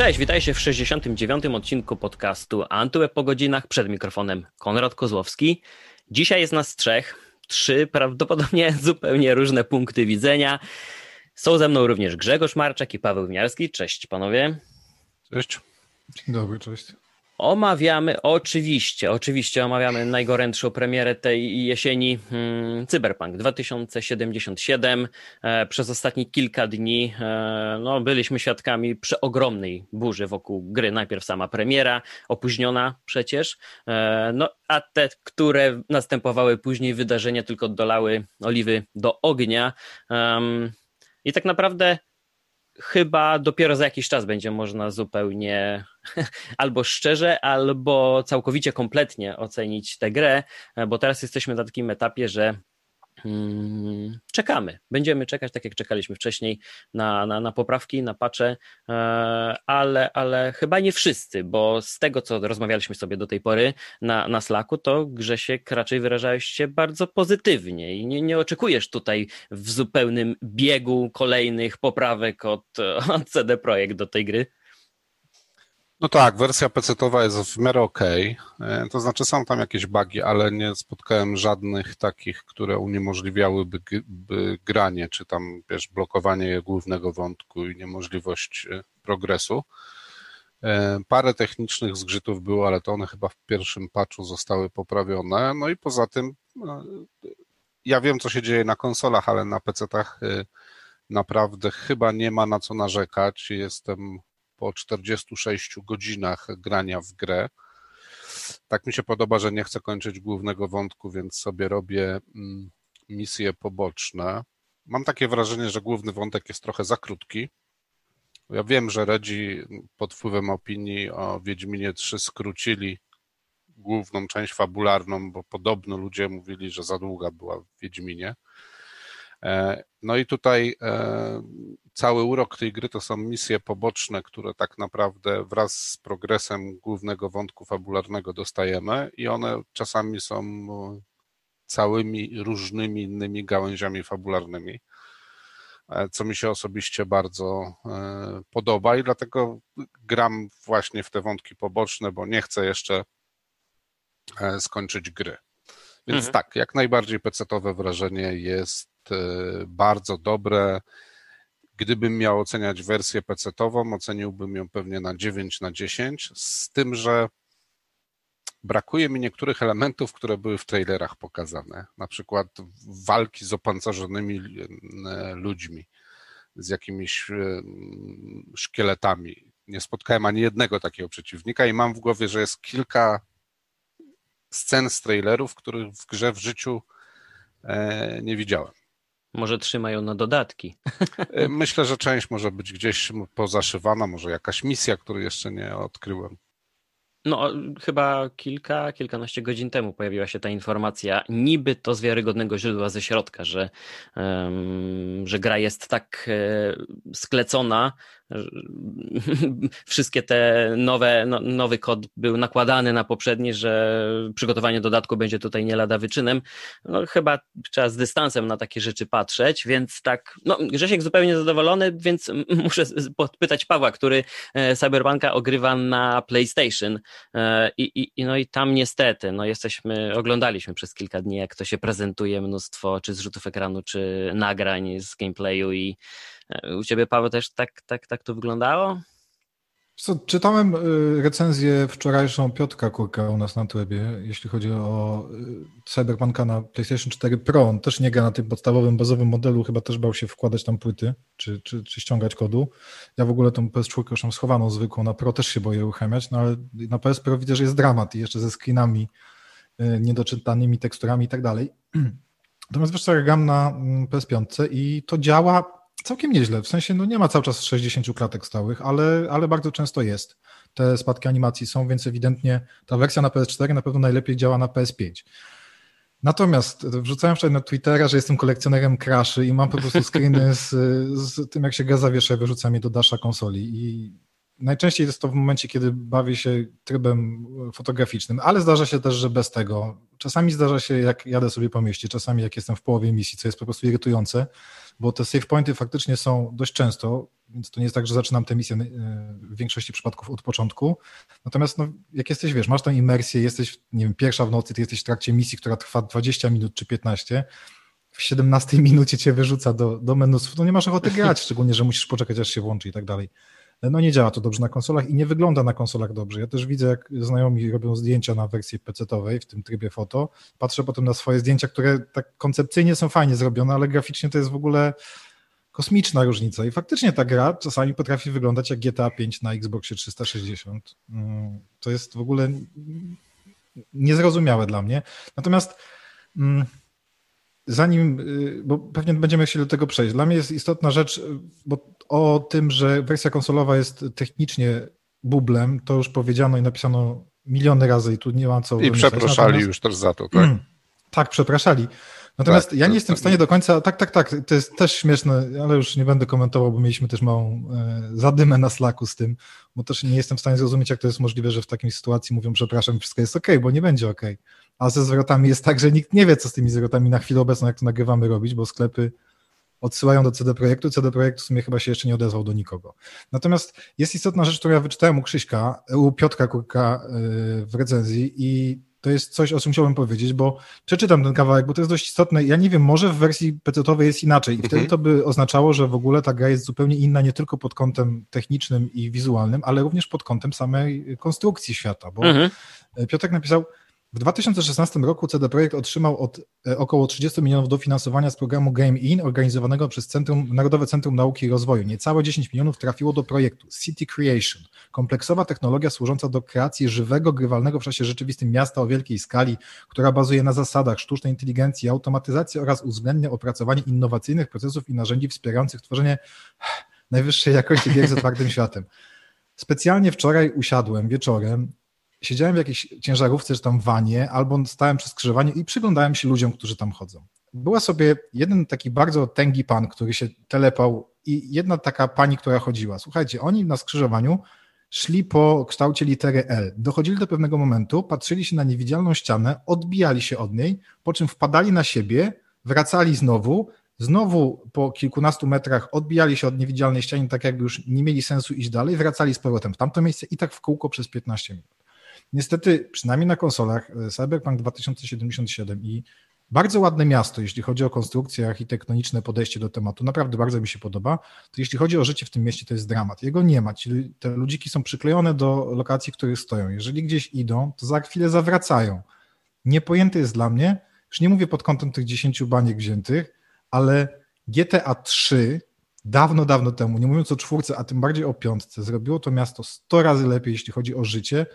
Cześć, witajcie w 69. odcinku podcastu Antyweb po godzinach. Przed mikrofonem Konrad Kozłowski. Dzisiaj jest nas trzech, trzy prawdopodobnie zupełnie różne punkty widzenia. Są ze mną również Grzegorz Marczak i Paweł Winiarski. Cześć panowie. Cześć. Dzień dobry, cześć. Omawiamy, oczywiście, oczywiście omawiamy najgorętszą premierę tej jesieni, hmm, Cyberpunk 2077. E, przez ostatnie kilka dni e, no, byliśmy świadkami przeogromnej burzy wokół gry. Najpierw sama premiera, opóźniona przecież, e, no a te, które następowały później wydarzenia, tylko dolały oliwy do ognia. I tak naprawdę chyba dopiero za jakiś czas będzie można zupełnie albo szczerze, albo całkowicie kompletnie ocenić tę grę, bo teraz jesteśmy na takim etapie, że czekamy. Będziemy czekać, tak jak czekaliśmy wcześniej, na, na, na poprawki, na pacze, e, ale, ale chyba nie wszyscy, bo z tego, co rozmawialiśmy sobie do tej pory na, na Slacku, to Grzesiek raczej wyrażałeś się bardzo pozytywnie i nie, nie oczekujesz tutaj w zupełnym biegu kolejnych poprawek od, od CD Projekt do tej gry. No tak, wersja PC-towa jest w miarę ok. E, to znaczy są tam jakieś bugi, ale nie spotkałem żadnych takich, które uniemożliwiałyby by granie, czy tam wiesz, blokowanie głównego wątku i niemożliwość e, progresu. E, parę technicznych zgrzytów było, ale to one chyba w pierwszym patchu zostały poprawione. No i poza tym ja wiem, co się dzieje na konsolach, ale na PC-tach naprawdę chyba nie ma na co narzekać. Jestem po 46 godzinach grania w grę. Tak mi się podoba, że nie chcę kończyć głównego wątku, więc sobie robię mm, misje poboczne. Mam takie wrażenie, że główny wątek jest trochę za krótki. Ja wiem, że Redzi pod wpływem opinii o Wiedźminie 3 skrócili główną część fabularną, bo podobno ludzie mówili, że za długa była w Wiedźminie. E, no i tutaj e, cały urok tej gry to są misje poboczne, które tak naprawdę wraz z progresem głównego wątku fabularnego dostajemy i one czasami są e, całymi różnymi innymi gałęziami fabularnymi, co mi się osobiście bardzo podoba i dlatego gram właśnie w te wątki poboczne, bo nie chcę jeszcze skończyć gry. Więc mhm. tak, jak najbardziej pecetowe wrażenie jest bardzo dobre. Gdybym miał oceniać wersję PC-ową, oceniłbym ją pewnie na 9 na 10, z tym, że brakuje mi niektórych elementów, które były w trailerach pokazane. Na przykład walki z opancerzonymi e, ludźmi, z jakimiś e, szkieletami. Nie spotkałem ani jednego takiego przeciwnika i mam w głowie, że jest kilka scen z trailerów, których w grze w życiu nie widziałem. Może trzymają na dodatki. E, myślę, że część może być gdzieś pozaszywana, może jakaś misja, której jeszcze nie odkryłem. No, chyba kilka, kilkanaście godzin temu pojawiła się ta informacja, niby to z wiarygodnego źródła ze środka, że, um, że gra jest tak e, sklecona, wszystkie te nowe, no, nowy kod był nakładany na poprzedni, że przygotowanie dodatku będzie tutaj nie lada wyczynem. No, chyba trzeba z dystansem na takie rzeczy patrzeć, więc tak, no, Grzesiek zupełnie zadowolony, więc muszę podpytać Pawła, który e, Cyberpunka ogrywa na PlayStation e, i, i, no i tam niestety, no jesteśmy, oglądaliśmy przez kilka dni, jak to się prezentuje, mnóstwo czy zrzutów ekranu, czy nagrań z gameplayu i u ciebie, Paweł, też tak, tak, tak to wyglądało? Co, czytałem y, recenzję wczorajszą Piotra Kurka u nas na Twebie, jeśli chodzi o y, Cyberpunka na PlayStation 4 Pro. On też nie gra na tym podstawowym, bazowym modelu, chyba też bał się wkładać tam płyty, czy, czy, czy ściągać kodu. Ja w ogóle tą PS4 już mam schowaną zwykłą, na Pro też się boję uruchamiać, no ale na PS Pro widzę, że jest dramat i jeszcze ze screenami, y, niedoczytanymi teksturami i tak dalej. Natomiast wiesz co, ja gram na mm, PS5 i to działa Całkiem nieźle, w sensie no nie ma cały czas 60 klatek stałych, ale, ale bardzo często jest. Te spadki animacji są, więc ewidentnie ta wersja na PS4 na pewno najlepiej działa na PS5. Natomiast wrzucałem wczoraj na Twittera, że jestem kolekcjonerem crashy i mam po prostu screeny z, z tym, jak się gaz zawiesza, wyrzucam je do dasza konsoli i najczęściej jest to w momencie, kiedy bawię się trybem fotograficznym, ale zdarza się też, że bez tego. Czasami zdarza się, jak jadę sobie po mieście, czasami jak jestem w połowie misji, co jest po prostu irytujące, bo te save pointy faktycznie są dość często, więc to nie jest tak, że zaczynam tę misję e, w większości przypadków od początku. Natomiast no, jak jesteś, wiesz, masz tę imersję, jesteś, nie wiem, pierwsza w nocy, ty jesteś w trakcie misji, która trwa 20 minut czy 15, w 17 minucie cię wyrzuca do, do menusów, no nie masz ochoty grać, szczególnie, że musisz poczekać, aż się włączy i tak dalej. No nie działa to dobrze na konsolach i nie wygląda na konsolach dobrze. Ja też widzę, jak znajomi robią zdjęcia na wersji PC-owej w tym trybie foto. Patrzę potem na swoje zdjęcia, które tak koncepcyjnie są fajnie zrobione, ale graficznie to jest w ogóle kosmiczna różnica. I faktycznie ta gra czasami potrafi wyglądać jak GTA 5 na Xboxie 360. Mm, to jest w ogóle niezrozumiałe dla mnie. Natomiast mm, zanim, y, bo pewnie będziemy chcieli do tego przejść, dla mnie jest istotna rzecz, bo o tym, że wersja konsolowa jest technicznie bublem, to już powiedziano i napisano miliony razy i tu nie ma co I przepraszali Natomiast... już też za to, tak? tak, przepraszali. Natomiast tak, ja nie jestem w stanie do końca, tak, tak, tak, to jest też śmieszne, ale już nie będę komentował, bo mieliśmy też małą e, zadymę na slaku z tym, bo też nie jestem w stanie zrozumieć, jak to jest możliwe, że w takiej sytuacji mówią, przepraszam, wszystko jest ok, bo nie będzie ok. A ze zwrotami jest tak, że nikt nie wie, co z tymi zwrotami na chwilę obecną, jak to nagrywamy robić, bo sklepy odsyłają do CD Projektu. CD Projekt w sumie chyba się jeszcze nie odezwał do nikogo. Natomiast jest istotna rzecz, którą ja wyczytałem u Krzyśka, u Piotra Kurka e, w recenzji i to jest coś, o czym chciałbym powiedzieć, bo przeczytam ten kawałek, bo to jest dość istotne. Ja nie wiem, może w wersji PC-owej jest inaczej i mhm. wtedy to by oznaczało, że w ogóle ta gra jest zupełnie inna nie tylko pod kątem technicznym i wizualnym, ale również pod kątem samej konstrukcji świata, bo mhm. Piotrek napisał, w 2016 roku CD Projekt otrzymał od e, około 30 milionów dofinansowania z programu Game In organizowanego przez Centrum, Narodowe Centrum Nauki i Rozwoju. Niecałe 10 milionów trafiło do projektu City Creation. Kompleksowa technologia służąca do kreacji żywego, grywalnego w czasie rzeczywistym miasta o wielkiej skali, która bazuje na zasadach sztucznej inteligencji, automatyzacji oraz uwzględnia opracowanie innowacyjnych procesów i narzędzi wspierających tworzenie najwyższej jakości gier z otwartym światem. Specjalnie wczoraj usiadłem wieczorem siedziałem w jakiejś ciężarówce, czy tam wanie, albo stałem przy skrzyżowaniu i przyglądałem się ludziom, którzy tam chodzą. Była sobie jeden taki bardzo tęgi pan, który się telepał i jedna taka pani, która chodziła. Słuchajcie, oni na skrzyżowaniu szli po kształcie litery L. Dochodzili do pewnego momentu, patrzyli się na niewidzialną ścianę, odbijali się od niej, po czym wpadali na siebie, wracali znowu, znowu po kilkunastu metrach odbijali się od niewidzialnej ściany, tak jakby już nie mieli sensu iść dalej, wracali z powrotem w tamto miejsce i tak w kółko przez 15 minut. Niestety, przynajmniej na konsolach, e, Cyberpunk 2077 i bardzo ładne miasto, jeśli chodzi o konstrukcję architektoniczne podejście do tematu. Naprawdę bardzo mi się podoba. To jeśli chodzi o życie w tym mieście, to jest dramat. Jego nie ma. Te ludziki są przyklejone do lokacji, w których stoją. Jeżeli gdzieś idą, to za chwilę zawracają. Niepojęte jest dla mnie, już nie mówię pod kątem tych 10 baniek wziętych, ale GTA 3 dawno, dawno temu, nie mówiąc o czwórce, a tym bardziej o piątce, zrobiło to miasto 100 razy lepiej, jeśli chodzi o życie,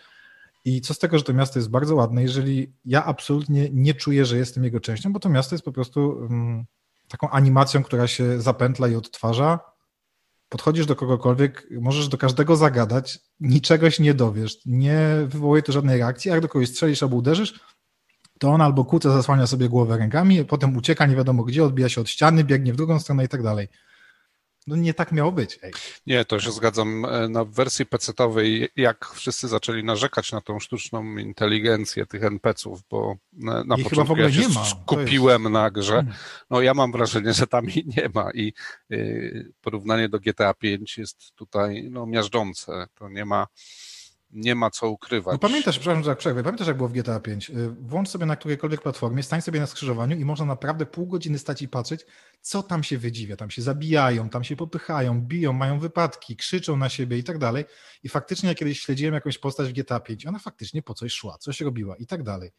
i co z tego, że to miasto jest bardzo ładne, jeżeli ja absolutnie nie czuję, że jestem jego częścią, bo to miasto jest po prostu um, taką animacją, która się zapętla i odtwarza. Podchodzisz do kogokolwiek, możesz do każdego zagadać, niczego się nie dowiesz, nie wywołuje to żadnej reakcji, jak do kogoś strzelisz albo uderzysz, to on albo kłóca zasłania sobie głowę rękami, potem ucieka nie wiadomo gdzie, odbija się od ściany, biegnie w drugą stronę i tak dalej. No nie tak miało być. Ej. Nie, to się zgadzam. E, na wersji PC-owej, jak wszyscy zaczęli narzekać na tą sztuczną inteligencję tych NPC-ów, bo na, na początku ja się skupiłem jest... na grze, hmm. no ja mam wrażenie, że tam jej nie ma i y, porównanie do GTA 5 jest tutaj no, miażdżące. To nie ma nie ma co ukrywać. No pamiętasz, przepraszam, że tak przerwę, pamiętasz jak było w GTA 5? Włącz sobie na którejkolwiek platformie, stań sobie na skrzyżowaniu i można naprawdę pół godziny stać i patrzeć, co tam się wydziwia. Tam się zabijają, tam się popychają, biją, mają wypadki, krzyczą na siebie i tak dalej. I faktycznie ja kiedyś śledziłem jakąś postać w GTA 5, ona faktycznie po coś szła, coś robiła i tak dalej.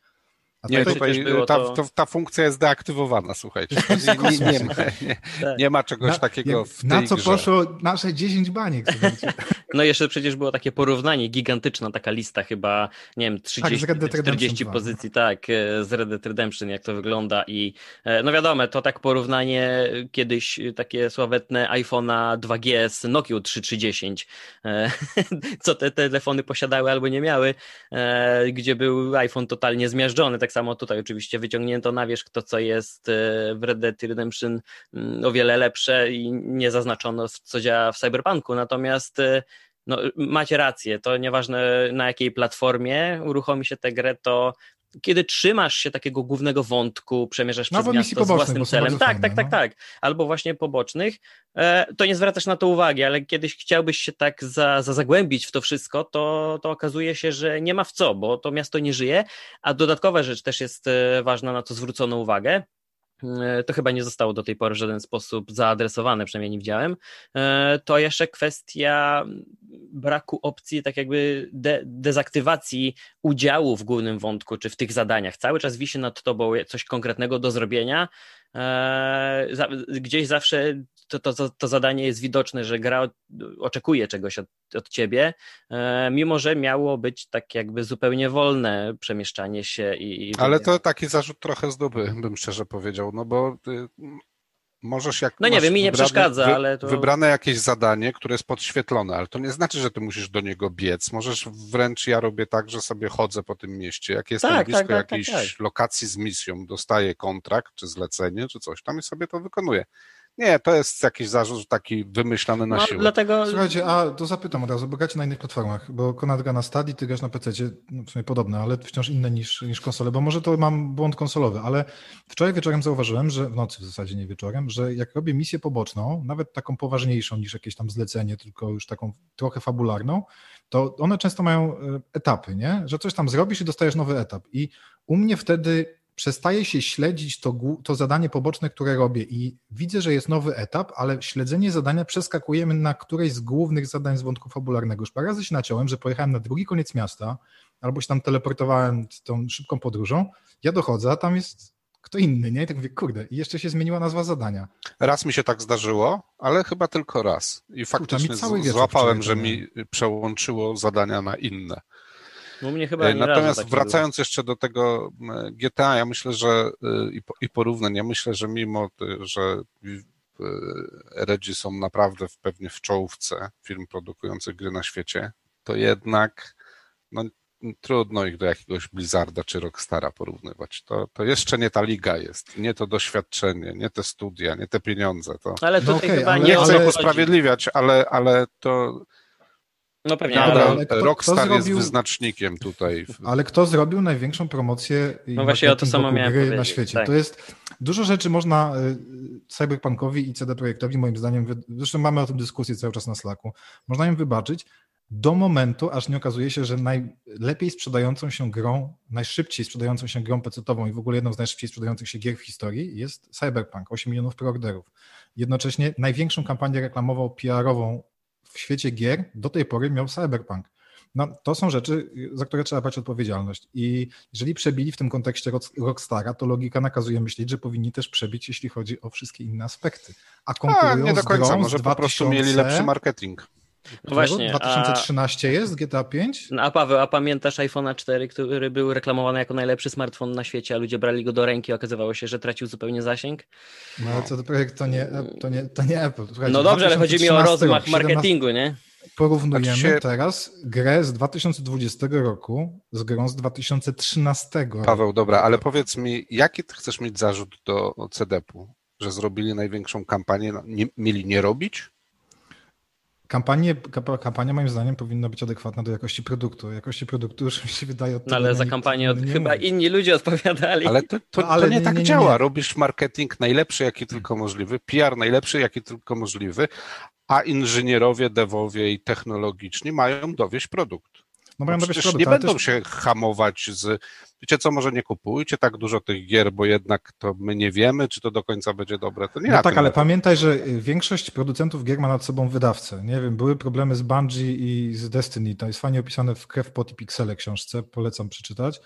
A nie, tutaj ta, to... ta, funkcja jest deaktywowana, słuchajcie. Nie, nie, nie, ma, nie, tak. nie ma czegoś na, takiego w tej Na co grze. poszło nasze 10 baniek, No jeszcze przecież było takie porównanie, gigantyczna taka lista chyba, nie wiem, 30, tak, 40 pozycji, tak, e, z Red Dead Redemption, jak to wygląda i e, no wiadomo, to tak porównanie kiedyś takie sławetne iPhone'a 2G z Nokia 3310, e, co te telefony posiadały albo nie miały, gdzie był iPhone totalnie zmiażdżony, tak samo tutaj oczywiście wyciągnięto na wierzch to, co jest e, w Red Dead Redemption mm, o wiele lepsze i nie zaznaczono, co działa w Cyberpunku. Natomiast e, no, macie rację, to nieważne na jakiej platformie uruchomi się tę grę, to kiedy trzymasz się takiego głównego wątku, przemierzasz no, przez miasto z własnym celem, tak, fajne, tak, tak, no. tak, albo właśnie pobocznych, e, to nie zwracasz na to uwagi, ale kiedyś chciałbyś się tak za, za zagłębić w to wszystko, to, to okazuje się, że nie ma w co, bo to miasto nie żyje, a dodatkowa rzecz też jest e, ważna, na co zwrócono uwagę, to chyba nie zostało do tej pory w żaden sposób zaadresowane, przynajmniej nie widziałem, e, to jeszcze kwestia braku opcji tak jakby de dezaktywacji udziału w głównym wątku, czy w tych zadaniach. Cały czas wisi nad tobą coś konkretnego do zrobienia, e, gdzieś zawsze to, to, to zadanie jest widoczne, że gra oczekuje czegoś od, od ciebie, e, mimo że miało być tak jakby zupełnie wolne przemieszczanie się i. i Ale to taki zarzut trochę z duby, bym szczerze powiedział, no bo ty możesz jak. No nie wiem, mi nie przeszkadza, wy, ale. To... Wybrane jakieś zadanie, które jest podświetlone, ale to nie znaczy, że ty musisz do niego biec. Możesz wręcz ja robię tak, że sobie chodzę po tym mieście. Jak jestem tak, blisko tak, tak, jakiejś tak, tak. lokacji z misją, dostaję kontrakt, czy zlecenie, czy coś tam i sobie to wykonuję. Nie, to jest jakiś zarzut taki wymyślony na no, siłę. Dlatego... Słuchajcie, a to zapytam od razu, bo gracie na innych platformach, bo Konrad gra na Stadii, ty grasz na PC, no w sumie podobne, ale wciąż inne niż, niż konsole, bo może to mam błąd konsolowy, ale wczoraj wieczorem zauważyłem, że w nocy w zasadzie nie wieczorem, że jak robię misję poboczną, nawet taką poważniejszą niż jakieś tam zlecenie, tylko już taką trochę fabularną, to one często mają e, etapy, nie? Że coś tam zrobisz i dostajesz nowy etap. I u mnie wtedy przestaje się śledzić to, to zadanie poboczne, które robię i widzę, że jest nowy etap, ale śledzenie zadania przeskakujemy na któreś z głównych zadań z wątku fabularnego. Już parę razy się naciąłem, że pojechałem na drugi koniec miasta, albo się tam teleportowałem tą szybką podróżą, ja dochodzę, a tam jest kto inny, nie? I tak mówię, kurde, i jeszcze się zmieniła nazwa zadania. Raz mi się tak zdarzyło, ale chyba tylko raz. I faktycznie złapałem, że mi przełączyło zadania na inne. No mnie chyba Natomiast wracając było. jeszcze do tego GTA, ja myślę, że y, i porównań, ja myślę, że mimo, że Redzi są naprawdę w, pewnie w czołówce firm produkujących gry na świecie, to jednak no, trudno ich do jakiegoś Blizzarda czy Rockstara porównywać. To, to jeszcze nie ta liga jest, nie to doświadczenie, nie te studia, nie te pieniądze. To... Ale tutaj no okay, chyba nie, nie chcę usprawiedliwiać, ale, ale to no pewnie, ale, ale kto, Rockstar kto zrobił... jest wyznacznikiem tutaj. Ale kto zrobił największą promocję no właśnie o to samo miałem gry na świecie? Tak. To jest dużo rzeczy można y, Cyberpunkowi i CD Projektowi moim zdaniem, zresztą mamy o tym dyskusję cały czas na Slacku, można im wybaczyć do momentu, aż nie okazuje się, że najlepiej sprzedającą się grą, najszybciej sprzedającą się grą pecetową i w ogóle jedną z najszybciej sprzedających się gier w historii jest Cyberpunk, 8 milionów preorderów. Jednocześnie największą kampanię reklamową, PR-ową w świecie gier do tej pory miał Cyberpunk. No, to są rzeczy, za które trzeba brać odpowiedzialność. I jeżeli przebili w tym kontekście Rockstara, to logika nakazuje myśleć, że powinni też przebić, jeśli chodzi o wszystkie inne aspekty. A konkurują a, nie do końca, może 2000... po prostu mieli lepszy marketing. No właśnie, 2013 a... jest GTA 5? No a Paweł, a pamiętasz iPhone'a 4, który był reklamowany jako najlepszy smartfon na świecie, a ludzie brali go do ręki, okazywało się, że tracił zupełnie zasięg? No ale co do projekt, to nie, to nie, to nie Apple. Słuchajcie, no dobrze, ale chodzi mi o rozmach marketingu, nie? Porównujemy tak się... teraz grę z 2020 roku z grą z 2013 roku. Paweł, dobra, ale powiedz mi, jaki ty chcesz mieć zarzut do CDP-u? Że zrobili największą kampanię, no, nie, mieli nie robić? Kampanie, kampania moim zdaniem powinna być adekwatna do jakości produktu. Jakości produktu już mi się wydaje... Od no ale za kampanię od, chyba inni ludzie odpowiadali. Ale to, to, no, ale to nie, nie, tak nie, działa. Robisz marketing najlepszy, jaki tylko możliwy, PR najlepszy, jaki tylko możliwy, a inżynierowie, dewowie i technologiczni mają dowieść produkt. No mają dowieść produkt, nie będą też... się hamować z wiecie co, może nie kupujcie tak dużo tych gier, bo jednak to my nie wiemy, czy to do końca będzie dobre. To nie no tak, ale pamiętaj, że większość producentów gier ma nad sobą wydawcę. Nie wiem, były problemy z Bungie i z Destiny. To jest fajnie opisane w Krew, Pot i Pixele książce, polecam przeczytać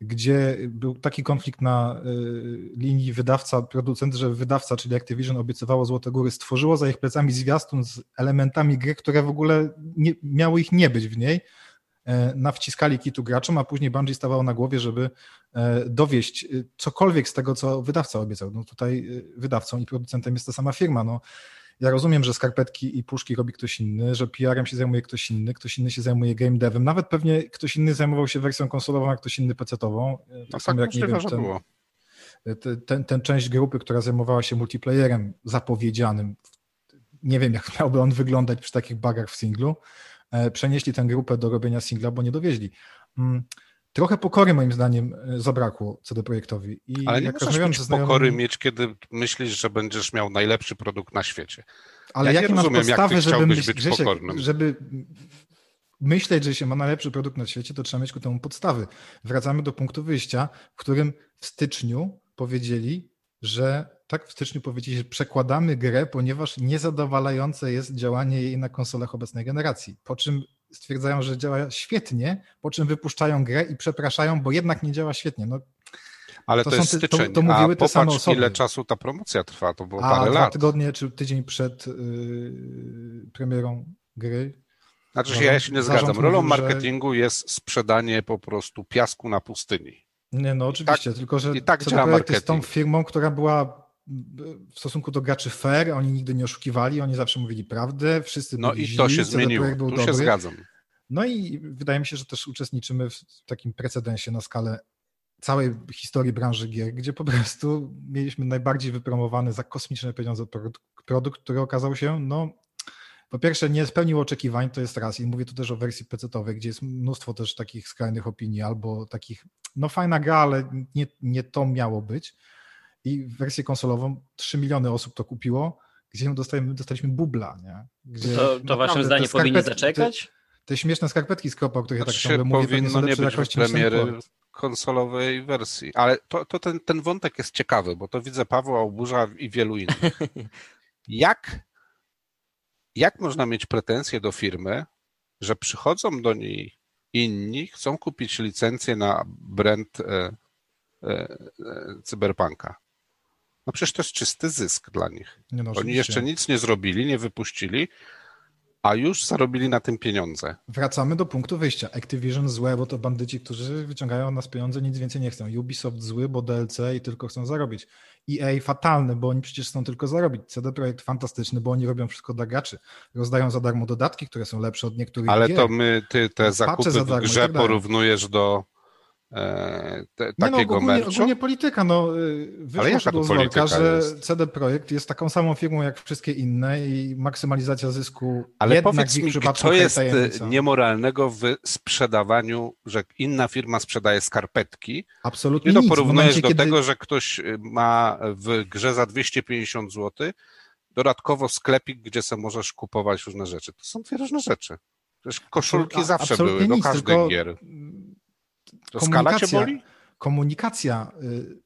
gdzie był taki konflikt na y, linii wydawca-producent, że wydawca, czyli Activision, obiecywało Złote Góry, stworzyło za ich plecami zwiastun z elementami gry, które w ogóle nie, miało ich nie być w niej, nawciskali kitu graczom, a później Bungie stawało na głowie, żeby e, dowieść e, cokolwiek z tego, co wydawca obiecał. No tutaj wydawcą i producentem jest ta sama firma. No, ja rozumiem, że skarpetki i puszki robi ktoś inny, że PR-em się zajmuje ktoś inny, ktoś inny się zajmuje game devem, nawet pewnie ktoś inny zajmował się wersją konsolową, a ktoś inny PC-ową. Tak no samo tak, jak nie wiem, ten, ten, ten, część grupy, która zajmowała się multiplayerem zapowiedzianym, nie wiem jak miałby on wyglądać przy takich bugach w singlu, e, przenieśli tę grupę do robienia singla, bo nie dowieźli. Mm, trochę pokory moim zdaniem e, zabrakło CD Projektowi. I Ale nie jak możesz mieć znajomym... pokory mieć, kiedy myślisz, że będziesz miał najlepszy produkt na świecie. Ale ja jakie masz podstawy, żeby, myśl, być Grzesiek, żeby myśleć, że się ma najlepszy produkt na świecie, to trzeba mieć ku temu podstawy. Wracamy do punktu wyjścia, w którym w styczniu powiedzieli, że tak w styczniu powiedzieli, że przekładamy grę, ponieważ niezadowalające jest działanie jej na konsolach obecnej generacji. Po czym stwierdzają, że działa świetnie, po czym wypuszczają grę i przepraszają, bo jednak nie działa świetnie. No, ale to, to jest te, styczeń, to, to mówiły a te same osoby. ile czasu ta promocja trwa, to było a, parę dwa lat. tygodnie czy tydzień przed yy, premierą gry. Znaczy się, ja się nie zgadzam. Rolą marketingu jest sprzedanie po prostu piasku na pustyni. Nie, no oczywiście, tak, tylko że tak działa marketing. jest tą firmą, która była w stosunku do graczy fair, oni nigdy nie oszukiwali, oni zawsze mówili prawdę, wszyscy No i to się zmieniło, tu dobry. się zgadzam. No i wydaje mi się, że też uczestniczymy w takim precedensie na skalę całej historii branży gier, gdzie po prostu mieliśmy najbardziej wypromowany za kosmiczne pieniądze produkt, produkt który okazał się, no po pierwsze nie spełnił oczekiwań, to jest raz i mówię tu też o wersji PC-owej, gdzie jest mnóstwo też takich skrajnych opinii albo takich, no fajna gra, ale nie, nie to miało być i wersję konsolową 3 miliony osób to kupiło, gdzie dostaliśmy, dostaliśmy bubla, nie? Gdzie to, to waszym zdaniem powinni zaczekać? Te, te, śmieszne skarpetki z kropa, o których ja tak ciągle mówię, powinno to nie, nie być premiery konsolowej wersji, ale to, to ten, ten wątek jest ciekawy, bo to widzę Pawła Oburza i wielu innych. Jak, jak można mieć pretensje do firmy, że przychodzą do niej inni, chcą kupić licencję na brand e, e, e, cyberpunka? No przecież to jest czysty zysk dla nich. No, Oni jeszcze nic nie zrobili, nie wypuścili, a już zarobili na tym pieniądze. Wracamy do punktu wyjścia. Activision złe, bo to bandyci, którzy wyciągają nas pieniądze, nic więcej nie chcą. Ubisoft zły, bo DLC i tylko chcą zarobić. EA fatalny, bo oni przecież chcą tylko zarobić. CD Projekt fantastyczny, bo oni robią wszystko dla graczy. Rozdają za darmo dodatki, które są lepsze od niektórych Ale gier. to my, ty te zakupy w grze tak porównujesz do te, nie no, ogólnie, ogólnie, polityka, no y, wyszło do złolka, że CD Projekt jest taką samą firmą jak wszystkie inne i maksymalizacja zysku Ale powiedz mi, co jest tajemnica. niemoralnego w sprzedawaniu, że inna firma sprzedaje skarpetki? Absolutnie Nie to porównujesz do kiedy... tego, że ktoś y, ma w grze za 250 zł dodatkowo sklepik, gdzie sobie możesz kupować różne rzeczy. To są dwie różne rzeczy. Przecież koszulki zawsze były do każdych tylko... gier to cię boli? Komunikacja, y,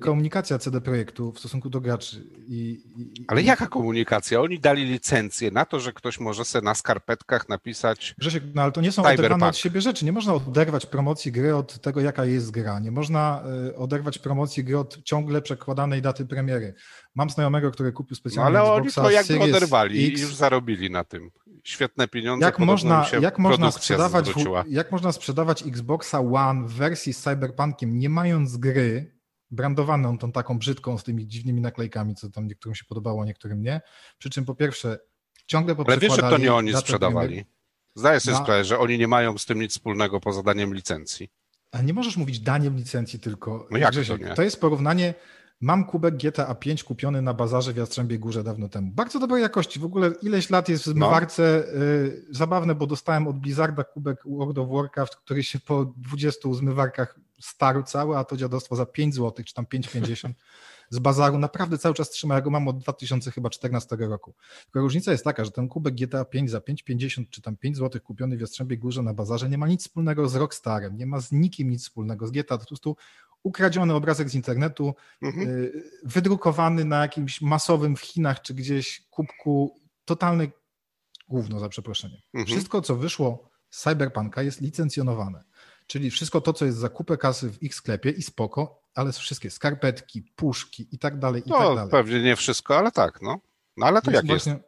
komunikacja CD Projektu w stosunku do graczy. I, i, Ale jaka komunikacja? Oni dali licencję na to, że ktoś może sobie na skarpetkach napisać. Grzesiek, no ale to nie są Cyberpunk. oderwane od siebie rzeczy. Nie można oderwać promocji gry od tego, jaka jest gra. Nie można y, oderwać promocji gry od ciągle przekładanej daty premiery. Mam znajomego, który kupił specjalnie no, ale oni to jakby oderwali X. i już zarobili na tym świetne pieniądze. Jak można, jak można, sprzedawać, jak można sprzedawać Xboxa One w wersji z Cyberpunkiem, nie mając gry, brandowaną tą taką brzydką z tymi dziwnymi naklejkami, co tam niektórym się podobało, niektórym nie. Przy czym po pierwsze, ciągle po Ale wiesz, że to nie oni sprzedawali. Zdaję sobie na... sprawę, że oni nie mają z tym nic wspólnego poza daniem licencji. A nie możesz mówić daniem licencji tylko. No jak Grzesiek, to, nie? to jest porównanie Mam kubek GTA 5 kupiony na bazarze w Jastrzębiej Górze dawno temu. Bardzo dobrej jakości. W ogóle ileś lat jest w no. zmywarce. No. Zabawne, bo dostałem od Blizzarda kubek World of Warcraft, który się po 20 zmywarkach starł cały, a to dziadostwo za 5 zł, czy tam 5,50 z bazaru naprawdę cały czas trzyma. Ja go mam od 2014 roku. Tylko różnica jest taka, że ten kubek GTA 5 za 5,50 czy tam 5 zł kupiony w Jastrzębiej Górze na bazarze nie ma nic wspólnego z Rockstarem, nie ma z nikim nic wspólnego z GTA. To po prostu ukradziony obrazek z internetu, mhm. Y, wydrukowany na jakimś masowym w Chinach czy gdzieś kubku, totalny gówno za przeproszeniem. Mhm. Wszystko, co wyszło z Cyberpunka jest licencjonowane. Czyli wszystko to, co jest za kupę kasy w ich sklepie i spoko, ale wszystkie skarpetki, puszki i tak dalej, i no, tak dalej. pewnie nie wszystko, ale tak, no. No ale to Więc jak właśnie, jest?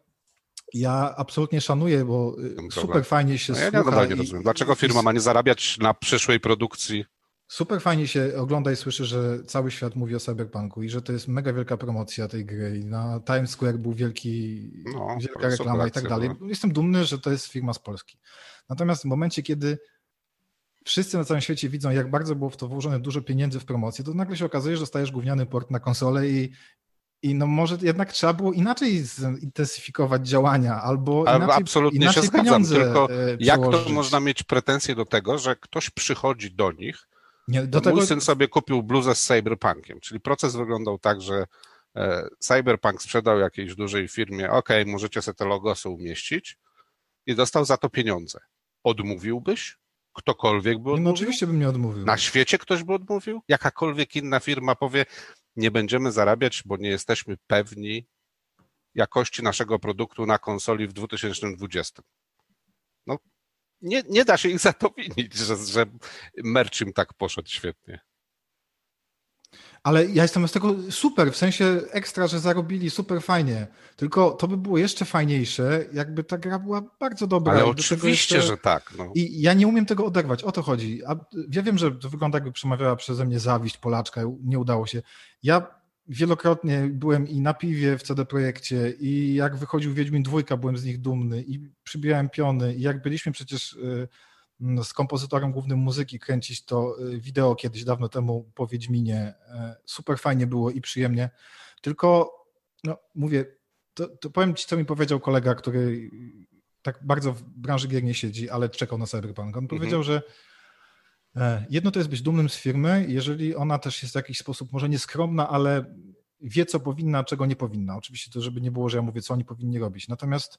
Ja absolutnie szanuję, bo y, super fajnie się no, ja słucha. Ja nie rozumiem. Dlaczego firma ma nie zarabiać na przyszłej produkcji Super fajnie się ogląda i słyszy, że cały świat mówi o Cyberpunku i że to jest mega wielka promocja tej gry. I na Times Square był wielki, no, wielka reklama i tak dalej. Jestem dumny, że to jest firma z Polski. Natomiast w momencie, kiedy wszyscy na całym świecie widzą, jak bardzo było w to włożone dużo pieniędzy w promocję, to nagle się okazuje, że dostajesz gówniany port na konsolę i I no może jednak trzeba było inaczej zintensyfikować działania, albo inaczej, absolutnie inaczej się zgadzam, pieniądze tylko e, Jak to można mieć pretensje do tego, że ktoś przychodzi do nich, Nie, do do tego, Mój syn sobie kupił bluzę z Cyberpunkiem, czyli proces wyglądał tak, że e, Cyberpunk sprzedał jakiejś dużej firmie, ok, możecie sobie te logosy umieścić i dostał za to pieniądze. Odmówiłbyś? Ktokolwiek by no, odmówił? oczywiście bym nie odmówił. Na świecie ktoś by odmówił? Jakakolwiek inna firma powie, nie będziemy zarabiać, bo nie jesteśmy pewni jakości naszego produktu na konsoli w 2020. No, nie, nie da się ich za to winić, że, że merch im tak poszedł świetnie. Ale ja jestem z tego super, w sensie ekstra, że zarobili super fajnie. Tylko to by było jeszcze fajniejsze, jakby ta gra była bardzo dobra. Ale oczywiście, jeszcze... że tak. No. I ja nie umiem tego oderwać, o to chodzi. A ja wiem, że to wygląda jakby przemawiała przeze mnie zawiść Polaczka, nie udało się. Ja wielokrotnie byłem i na piwie w CD Projekcie i jak wychodził Wiedźmin dwójka, byłem z nich dumny i przybijałem piony i jak byliśmy przecież y, no, z kompozytorem głównym muzyki kręcić to y, wideo kiedyś dawno temu po Wiedźminie, e, super fajnie było i przyjemnie, tylko no mówię, to, to powiem ci, co mi powiedział kolega, który tak bardzo w branży gier nie siedzi, ale czekał na Cyberpunk. On powiedział, że e, jedno to jest być dumnym z firmy, jeżeli ona też jest w jakiś sposób może nieskromna, ale wie, co powinna, czego nie powinna. Oczywiście to, żeby nie było, że ja mówię, co oni powinni robić. Natomiast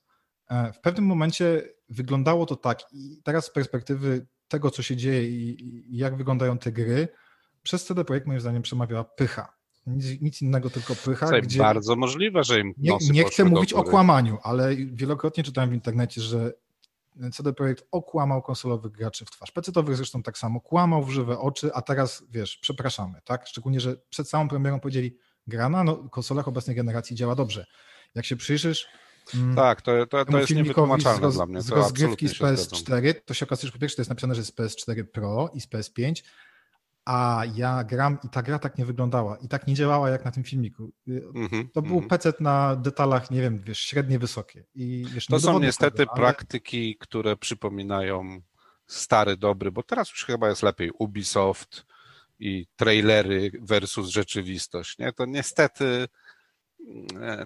w pewnym momencie wyglądało to tak i teraz z perspektywy tego, co się dzieje i, jak wyglądają te gry, przez CD Projekt moim zdaniem przemawiała pycha. Nic, nic innego, tylko pycha. Słuchaj, gdzie... Bardzo możliwe, że im Nie, nie chcę mówić o kłamaniu, ale wielokrotnie czytałem w internecie, że CD Projekt okłamał konsolowych graczy w twarz. PC-towych zresztą tak samo, kłamał w żywe oczy, a teraz, wiesz, przepraszamy, tak? Szczególnie, że przed samą premierą powiedzieli, gra na no, konsolach obecnej generacji działa dobrze. Jak się przyjrzysz mm, Tak, to, to, to jest niewytłumaczalne z, dla mnie. z rozgrywki z się zgadzam. PS4, to się okazuje, że po pierwsze to jest napisane, że z PS4 Pro i z PS5, a ja gram i ta gra tak nie wyglądała i tak nie działała jak na tym filmiku. Y, Mhm, To był mhm. PC na detalach, nie wiem, wiesz, średnie, wysokie. I, wiesz, To są niestety tego, ale- praktyki, które przypominają stary, dobry, bo teraz już chyba jest lepiej Ubisoft i trailery versus rzeczywistość. Nie? To niestety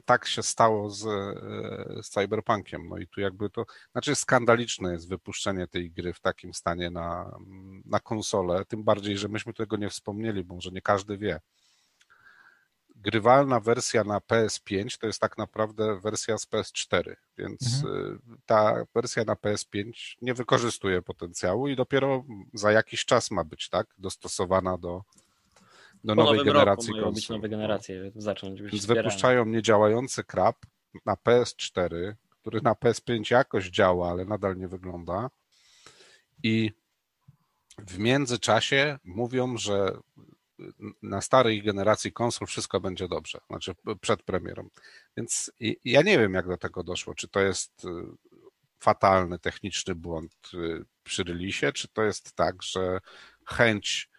tak się stało z, e, z Cyberpunkiem. No i tu jakby to, znaczy skandaliczne jest wypuszczenie tej gry w takim stanie na, na konsolę, tym bardziej, że myśmy tego nie wspomnieli, bo może nie każdy wie. Grywalna wersja na PS5 to jest tak naprawdę wersja z PS4, więc y, ta wersja na PS5 nie wykorzystuje potencjału i dopiero za jakiś czas ma być tak dostosowana do, do nowej generacji roku mają być konsol. nowe generacje, zacząć być Więc wspierane. wypuszczają niedziałający krab na PS4, który na PS5 jakoś działa, ale nadal nie wygląda. I w międzyczasie mówią, że na starej generacji konsol wszystko będzie dobrze, znaczy przed premierą. Więc ja nie wiem, jak do tego doszło. Czy to jest y, fatalny techniczny błąd y, przy releasie, czy to jest tak, że chęć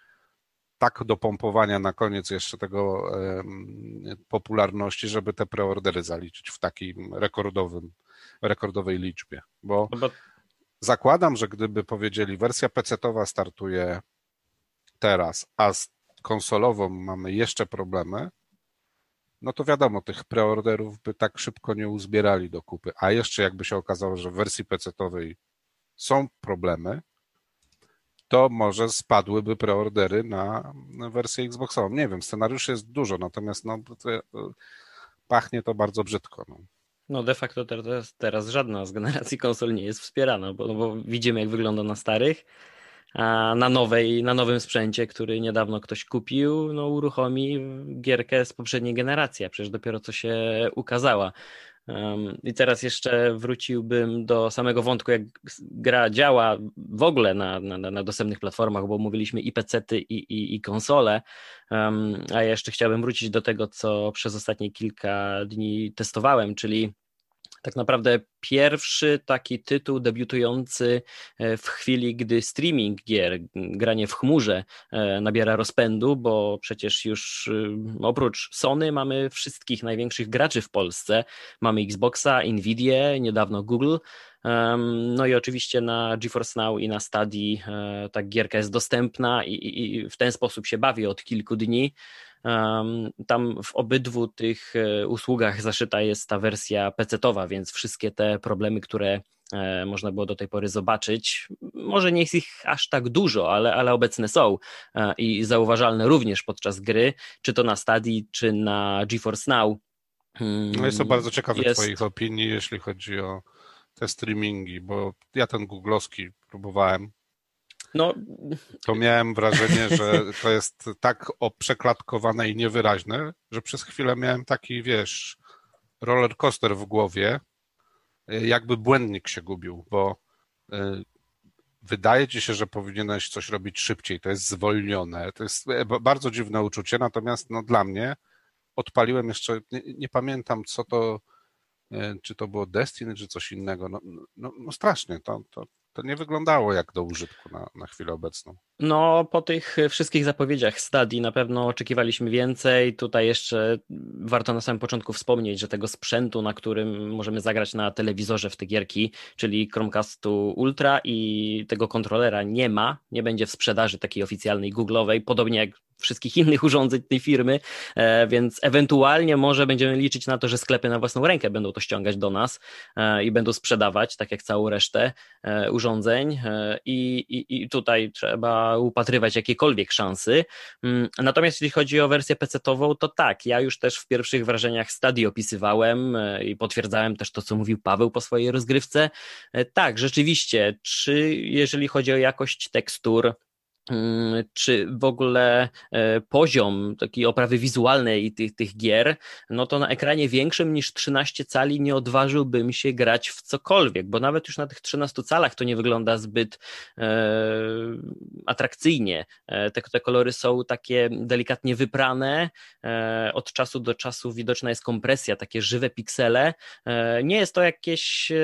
tak do pompowania na koniec jeszcze tego popularności, żeby te preordery zaliczyć w takim rekordowym, rekordowej liczbie. Bo No bo zakładam, że gdyby powiedzieli wersja PC-towa startuje teraz, a z konsolową mamy jeszcze problemy, no to wiadomo, tych preorderów by tak szybko nie uzbierali do kupy. A jeszcze jakby się okazało, że w wersji PC-towej są problemy, to może spadłyby preordery na, wersję Xboxową. Nie wiem, scenariuszy jest dużo, natomiast no, pachnie to bardzo brzydko. No. No de facto teraz, teraz żadna z generacji konsol nie jest wspierana, bo, no bo widzimy jak wygląda na starych, a na nowej, na nowym sprzęcie, który niedawno ktoś kupił, no uruchomi gierkę z poprzedniej generacji, a przecież dopiero co się ukazała. I teraz jeszcze wróciłbym do samego wątku, jak gra działa w ogóle na, na, na dostępnych platformach, bo mówiliśmy i PC-ty, i, i, i konsole. A jeszcze chciałbym wrócić do tego, co przez ostatnie kilka dni testowałem, czyli tak naprawdę pierwszy taki tytuł debiutujący w chwili, gdy streaming gier, granie w chmurze nabiera rozpędu, bo przecież już oprócz Sony mamy wszystkich największych graczy w Polsce. Mamy Xboxa, Nvidia, niedawno Google. No i oczywiście na GeForce Now i na Stadia ta gierka jest dostępna i, i w ten sposób się bawię od kilku dni. Tam w obydwu tych usługach zaszyta jest ta wersja PC-towa, więc wszystkie te problemy, które E, można było do tej pory zobaczyć. Może nie jest ich aż tak dużo, ale, ale obecne są e, i zauważalne również podczas gry, czy to na Stadii, czy na GeForce Now. No jest to bardzo ciekawe jest... Twoich opinii, jeśli chodzi o te streamingi, bo ja ten googlowski próbowałem. No. To miałem wrażenie, że to jest tak oprzeklatkowane i niewyraźne, że przez chwilę miałem taki, wiesz, roller coaster w głowie, jakby błędnik się gubił, bo e, wydaje ci się, że powinieneś coś robić szybciej, to jest zwolnione, to jest e, bardzo dziwne uczucie, natomiast no, dla mnie odpaliłem jeszcze, nie, nie pamiętam co to, e, czy to było Destiny, czy coś innego, no, no, no strasznie, to, to, to nie wyglądało jak do użytku na, na chwilę obecną. No, po tych wszystkich zapowiedziach Stadii na pewno oczekiwaliśmy więcej. Tutaj jeszcze warto na samym początku wspomnieć, że tego sprzętu, na którym możemy zagrać na telewizorze w te gierki, czyli Chromecastu Ultra i tego kontrolera nie ma, nie będzie w sprzedaży takiej oficjalnej Google'owej, podobnie jak wszystkich innych urządzeń tej firmy, e, więc ewentualnie może będziemy liczyć na to, że sklepy na własną rękę będą to ściągać do nas e, i będą sprzedawać, tak jak całą resztę e, urządzeń i, i, i tutaj trzeba upatrywać jakiekolwiek szansy. Mm, natomiast jeśli chodzi o wersję PC-ową, to tak, ja już też w pierwszych wrażeniach stadii opisywałem i potwierdzałem też to, co mówił Paweł po swojej rozgrywce. Tak, rzeczywiście, czy jeżeli chodzi o jakość tekstur, czy w ogóle e, poziom takiej oprawy wizualnej tych, tych gier, no to na ekranie większym niż 13 cali nie odważyłbym się grać w cokolwiek, bo nawet już na tych 13 calach to nie wygląda zbyt e, atrakcyjnie. E, te, te kolory są takie delikatnie wyprane, e, od czasu do czasu widoczna jest kompresja, takie żywe piksele. E, nie jest to jakieś e,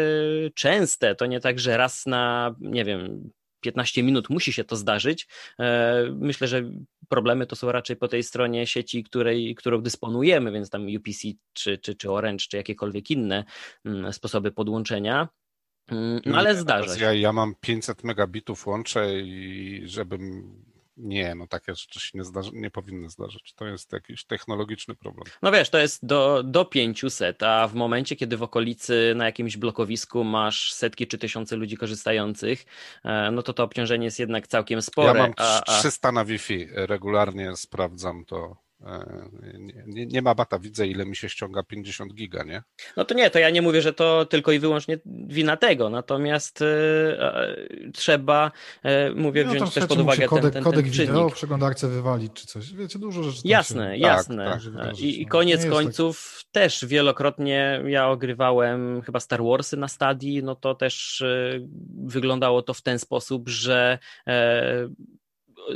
częste, to nie tak, że raz na, nie wiem, 15 minut musi się to zdarzyć. E, myślę, że problemy to są raczej po tej stronie sieci, której, którą dysponujemy, więc tam UPC czy, czy, czy Orange, czy jakiekolwiek inne mm, sposoby podłączenia. Mm, no ale zdarza się. Ja, ja mam 500 megabitów łącze i żebym nie, no takie rzeczy się nie, zdarzy, nie powinny zdarzyć. To jest jakiś technologiczny problem. No wiesz, to jest do, do 500, a w momencie, kiedy w okolicy na jakimś blokowisku masz setki czy tysiące ludzi korzystających, e, no to to obciążenie jest jednak całkiem spore. Ja mam 300 a... na Wi-Fi, regularnie sprawdzam to nie, nie, ma bata, widzę ile mi się ściąga 50 giga, nie? No to nie, to ja nie mówię, że to tylko i wyłącznie wina tego, natomiast e, trzeba, e, mówię, no, wziąć też pod uwagę kodek, ten, ten, kodek ten wideo w przeglądarce wywalić czy coś, wiecie, dużo rzeczy. Jasne, się... jasne. Tak, tak. I, I, koniec końców tak... też wielokrotnie ja ogrywałem chyba Star Warsy na stadii, no to też wyglądało to w ten sposób, że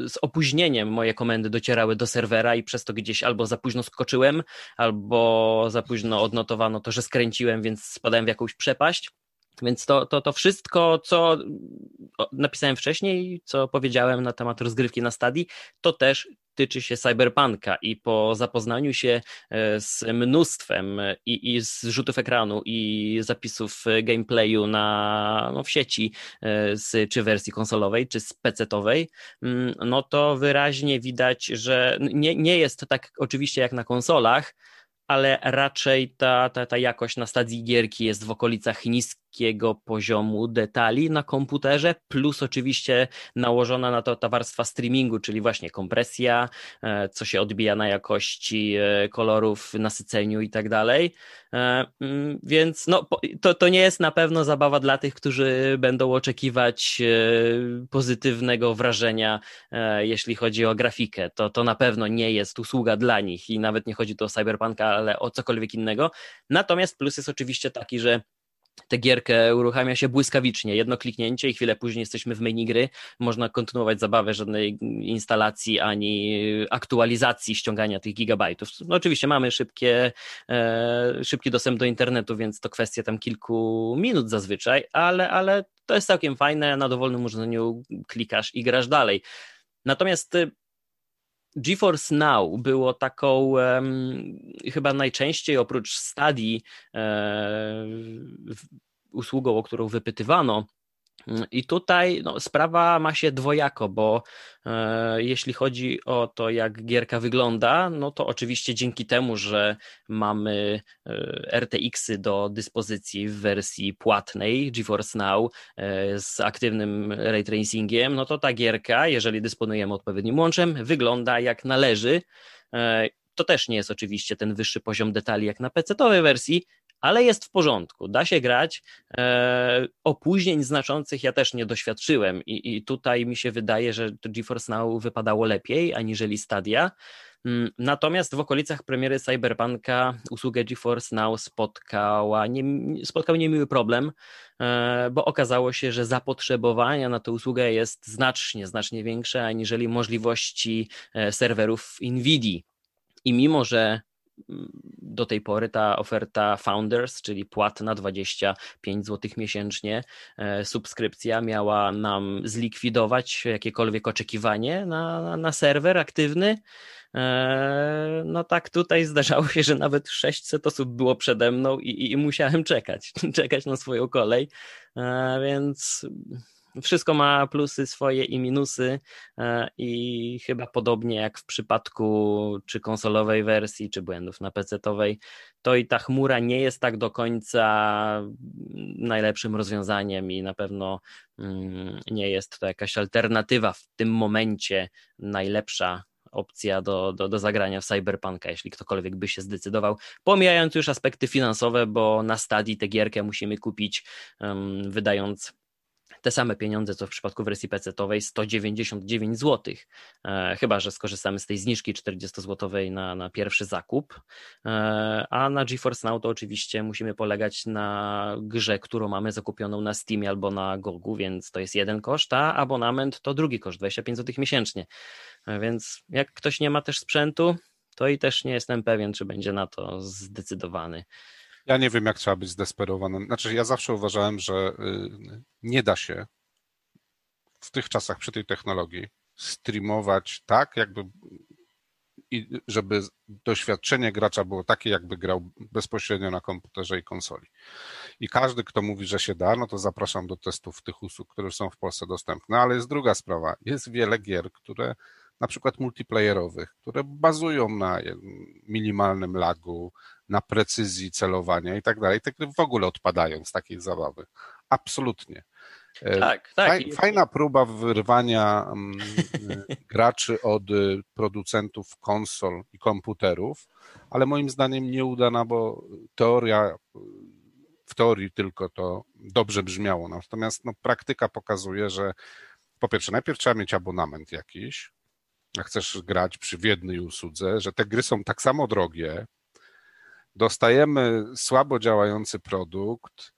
z opóźnieniem moje komendy docierały do serwera i przez to gdzieś albo za późno skoczyłem, albo za późno odnotowano to, że skręciłem, więc spadałem w jakąś przepaść. Więc to, to, to wszystko, co napisałem wcześniej, co powiedziałem na temat rozgrywki na stadii, to też tyczy się cyberpunka i po zapoznaniu się e, z mnóstwem i, i z rzutów ekranu i zapisów gameplayu na, no, w sieci e, z, czy wersji konsolowej, czy z PC-owej, mm, no to wyraźnie widać, że nie, nie jest tak oczywiście jak na konsolach, ale raczej ta, ta, ta jakość na stadii gierki jest w okolicach poziomu detali na komputerze, plus oczywiście nałożona na to ta warstwa streamingu, czyli właśnie kompresja, e, co się odbija na jakości e, kolorów, nasyceniu i tak dalej. E, mm, więc no, to, to nie jest na pewno zabawa dla tych, którzy będą oczekiwać pozytywnego wrażenia, jeśli chodzi o grafikę. To, to na pewno nie jest usługa dla nich i nawet nie chodzi tu o Cyberpunka, ale o cokolwiek innego. Natomiast plus jest oczywiście taki, że tę gierkę uruchamia się błyskawicznie, jedno kliknięcie i chwilę później jesteśmy w menu gry, można kontynuować zabawę, żadnej instalacji ani aktualizacji ściągania tych gigabajtów. No oczywiście mamy szybkie, e, szybki dostęp do internetu, więc to kwestia tam kilku minut zazwyczaj, ale, ale to jest całkiem fajne, na dowolnym urządzeniu klikasz i grasz dalej. Natomiast y, GeForce Now było taką um, chyba najczęściej oprócz stadii e, usługą, o którą wypytywano, I tutaj no, sprawa ma się dwojako, bo e, jeśli chodzi o to, jak gierka wygląda, no to oczywiście dzięki temu, że mamy e, RTX-y do dyspozycji w wersji płatnej GeForce Now e, z aktywnym ray tracingiem, no to ta gierka, jeżeli dysponujemy odpowiednim łączem, wygląda jak należy. E, to też nie jest oczywiście ten wyższy poziom detali jak na PC-owej wersji, ale jest w porządku, da się grać. E, opóźnień znaczących ja też nie doświadczyłem i, i tutaj mi się wydaje, że GeForce Now wypadało lepiej aniżeli Stadia. Mm, natomiast w okolicach premiery Cyberpunka usługę GeForce Now spotkała nie, spotkał niemiły problem, e, bo okazało się, że zapotrzebowania na tę usługę jest znacznie, znacznie większe aniżeli możliwości e, serwerów NVIDII. I mimo, że do tej pory ta oferta Founders, czyli płatna 25 zł miesięcznie, e, subskrypcja miała nam zlikwidować jakiekolwiek oczekiwanie na, na serwer aktywny. E, no tak tutaj zdarzało się, że nawet 600 osób było przede mną i, i musiałem czekać, czekać na swoją kolej, e, więc wszystko ma plusy swoje i minusy e, i chyba podobnie jak w przypadku czy konsolowej wersji, czy błędów na PC-owej, to i ta chmura nie jest tak do końca najlepszym rozwiązaniem i na pewno mm, nie jest to jakaś alternatywa w tym momencie najlepsza opcja do, do, do zagrania w Cyberpunka, jeśli ktokolwiek by się zdecydował. Pomijając już aspekty finansowe, bo na stadii tę gierkę musimy kupić, um, wydając te same pieniądze, co w przypadku wersji PC-owej 199 zł. E, chyba, że skorzystamy z tej zniżki 40-złotowej na, na pierwszy zakup. E, a na GeForce Now to oczywiście musimy polegać na grze, którą mamy zakupioną na Steamie albo na Gogu, więc to jest jeden koszt, a abonament to drugi koszt, 25 zł miesięcznie. E, więc jak ktoś nie ma też sprzętu, to i też nie jestem pewien, czy będzie na to zdecydowany. Ja nie wiem, jak trzeba być zdesperowanym. Znaczy, ja zawsze uważałem, że y, nie da się w tych czasach, przy tej technologii, streamować tak, jakby i żeby doświadczenie gracza było takie, jakby grał bezpośrednio na komputerze i konsoli. I każdy, kto mówi, że się da, no to zapraszam do testów tych usług, które są w Polsce dostępne. Ale jest druga sprawa. Jest wiele gier, które na przykład multiplayerowych, które bazują na minimalnym lagu, na precyzji celowania i tak dalej. Te gry w ogóle odpadają z takiej zabawy. Absolutnie. E, tak, tak. Fajna próba wyrwania mm, graczy od producentów konsol i komputerów, ale moim zdaniem nieudana, bo teoria, w teorii tylko to dobrze brzmiało. Natomiast no, praktyka pokazuje, że po pierwsze, najpierw trzeba mieć abonament jakiś, chcesz grać przy jednej usłudze, że te gry są tak samo drogie, dostajemy słabo działający produkt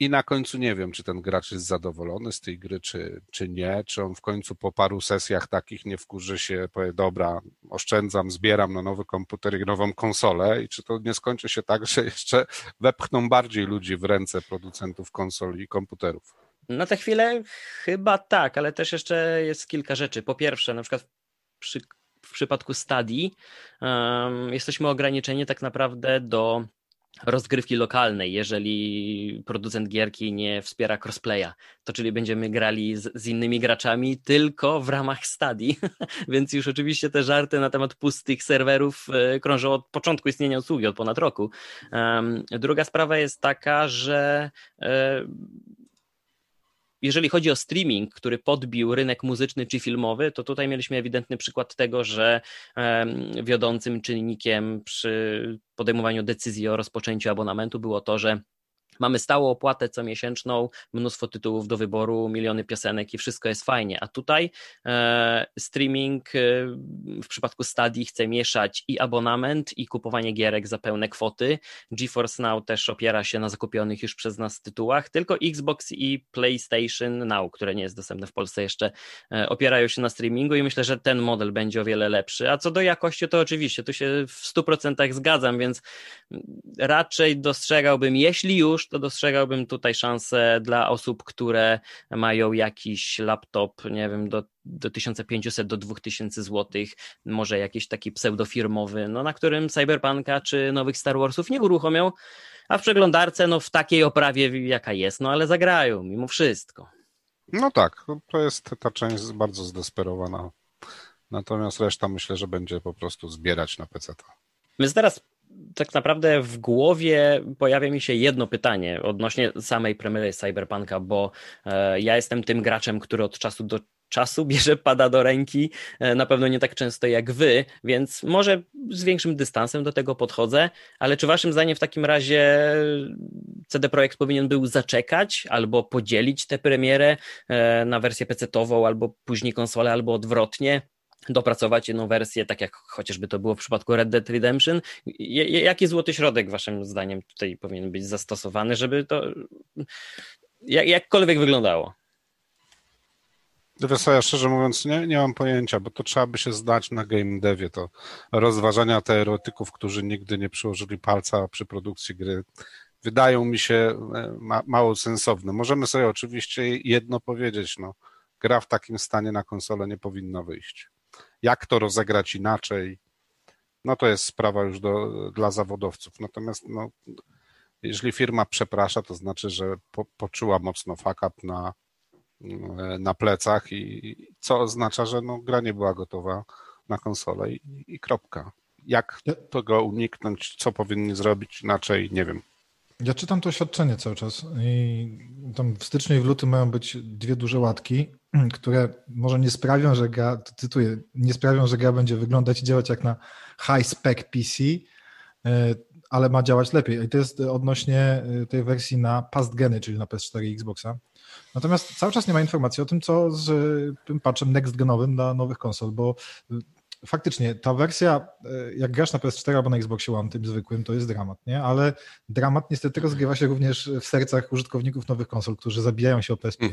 i na końcu nie wiem, czy ten gracz jest zadowolony z tej gry, czy, czy nie, czy on w końcu po paru sesjach takich nie wkurzy się, powie, dobra, oszczędzam, zbieram na nowy komputer i nową konsolę i czy to nie skończy się tak, że jeszcze wepchną bardziej ludzi w ręce producentów konsol i komputerów. Na tę chwilę chyba tak, ale też jeszcze jest kilka rzeczy. Po pierwsze, na przykład przy w przypadku Stadii um, jesteśmy ograniczeni tak naprawdę do rozgrywki lokalnej, jeżeli producent gierki nie wspiera crossplaya, to czyli będziemy grali z, z innymi graczami tylko w ramach stadii, więc już oczywiście te żarty na temat pustych serwerów e, krążą od początku istnienia usługi, od ponad roku. Um, druga sprawa jest taka, że e, jeżeli chodzi o streaming, który podbił rynek muzyczny czy filmowy, to tutaj mieliśmy ewidentny przykład tego, że wiodącym czynnikiem przy podejmowaniu decyzji o rozpoczęciu abonamentu było to, że Mamy stałą opłatę co miesięczną, mnóstwo tytułów do wyboru, miliony piosenek i wszystko jest fajnie. A tutaj e, streaming e, w przypadku Stadii chce mieszać i abonament, i kupowanie gierek za pełne kwoty. GeForce Now też opiera się na zakupionych już przez nas tytułach, tylko Xbox i PlayStation Now, które nie jest dostępne w Polsce jeszcze, e, opierają się na streamingu i myślę, że ten model będzie o wiele lepszy. A co do jakości, to oczywiście, tu się w 100% zgadzam, więc raczej dostrzegałbym, jeśli już, to dostrzegałbym tutaj szansę dla osób, które mają jakiś laptop, nie wiem, do, do 1500 do 2000 zł, może jakiś taki pseudofirmowy, no na którym Cyberpunka czy nowych Star Warsów nie uruchomią, a w przeglądarce no w takiej oprawie jaka jest, no ale zagrają mimo wszystko. No tak, to jest ta część bardzo zdesperowana. Natomiast reszta myślę, że będzie po prostu zbierać na PC. Więc teraz tak naprawdę w głowie pojawia mi się jedno pytanie odnośnie samej premiery Cyberpunka, bo e, ja jestem tym graczem, który od czasu do czasu bierze pada do ręki, e, na pewno nie tak często jak wy, więc może z większym dystansem do tego podchodzę, ale czy waszym zdaniem w takim razie CD Projekt powinien był zaczekać albo podzielić tę premierę e, na wersję PC-ową, albo później konsolę, albo odwrotnie? Dopracować jedną wersję, tak jak chociażby to było w przypadku Red Dead Redemption. Jaki złoty środek waszym zdaniem tutaj powinien być zastosowany, żeby to jakkolwiek wyglądało? Wiesz co, ja szczerze mówiąc nie, nie mam pojęcia, bo to trzeba by się zdać na game devie, to rozważania teoretyków, którzy nigdy nie przyłożyli palca przy produkcji gry, wydają mi się e, ma, mało sensowne. Możemy sobie oczywiście jedno powiedzieć, no, gra w takim stanie na konsolę nie powinna wyjść. Jak to rozegrać inaczej, no to jest sprawa już do, dla zawodowców. Natomiast no, jeżeli firma przeprasza, to znaczy, że po, poczuła mocno fuck up na, na plecach i co oznacza, że no, gra nie była gotowa na konsolę i, i kropka. Jak tego uniknąć, co powinni zrobić inaczej, nie wiem. Ja czytam to oświadczenie cały czas i tam w styczniu i w lutym mają być dwie duże łatki, które może nie sprawią, że gra, cytuję, nie sprawią, że gra będzie wyglądać i działać jak na high spec PC, e, ale ma działać lepiej. I to jest odnośnie e, tej wersji na past geny, czyli na PS4 i Xboxa. Natomiast cały czas nie ma informacji o tym, co z tym patchem next genowym dla nowych konsol, bo faktycznie ta wersja, e, jak grasz na PS4 albo na Xboxie One, tym zwykłym, to jest dramat, nie? Ale dramat niestety rozgrywa się również w sercach użytkowników nowych konsol, którzy zabijają się o PS5.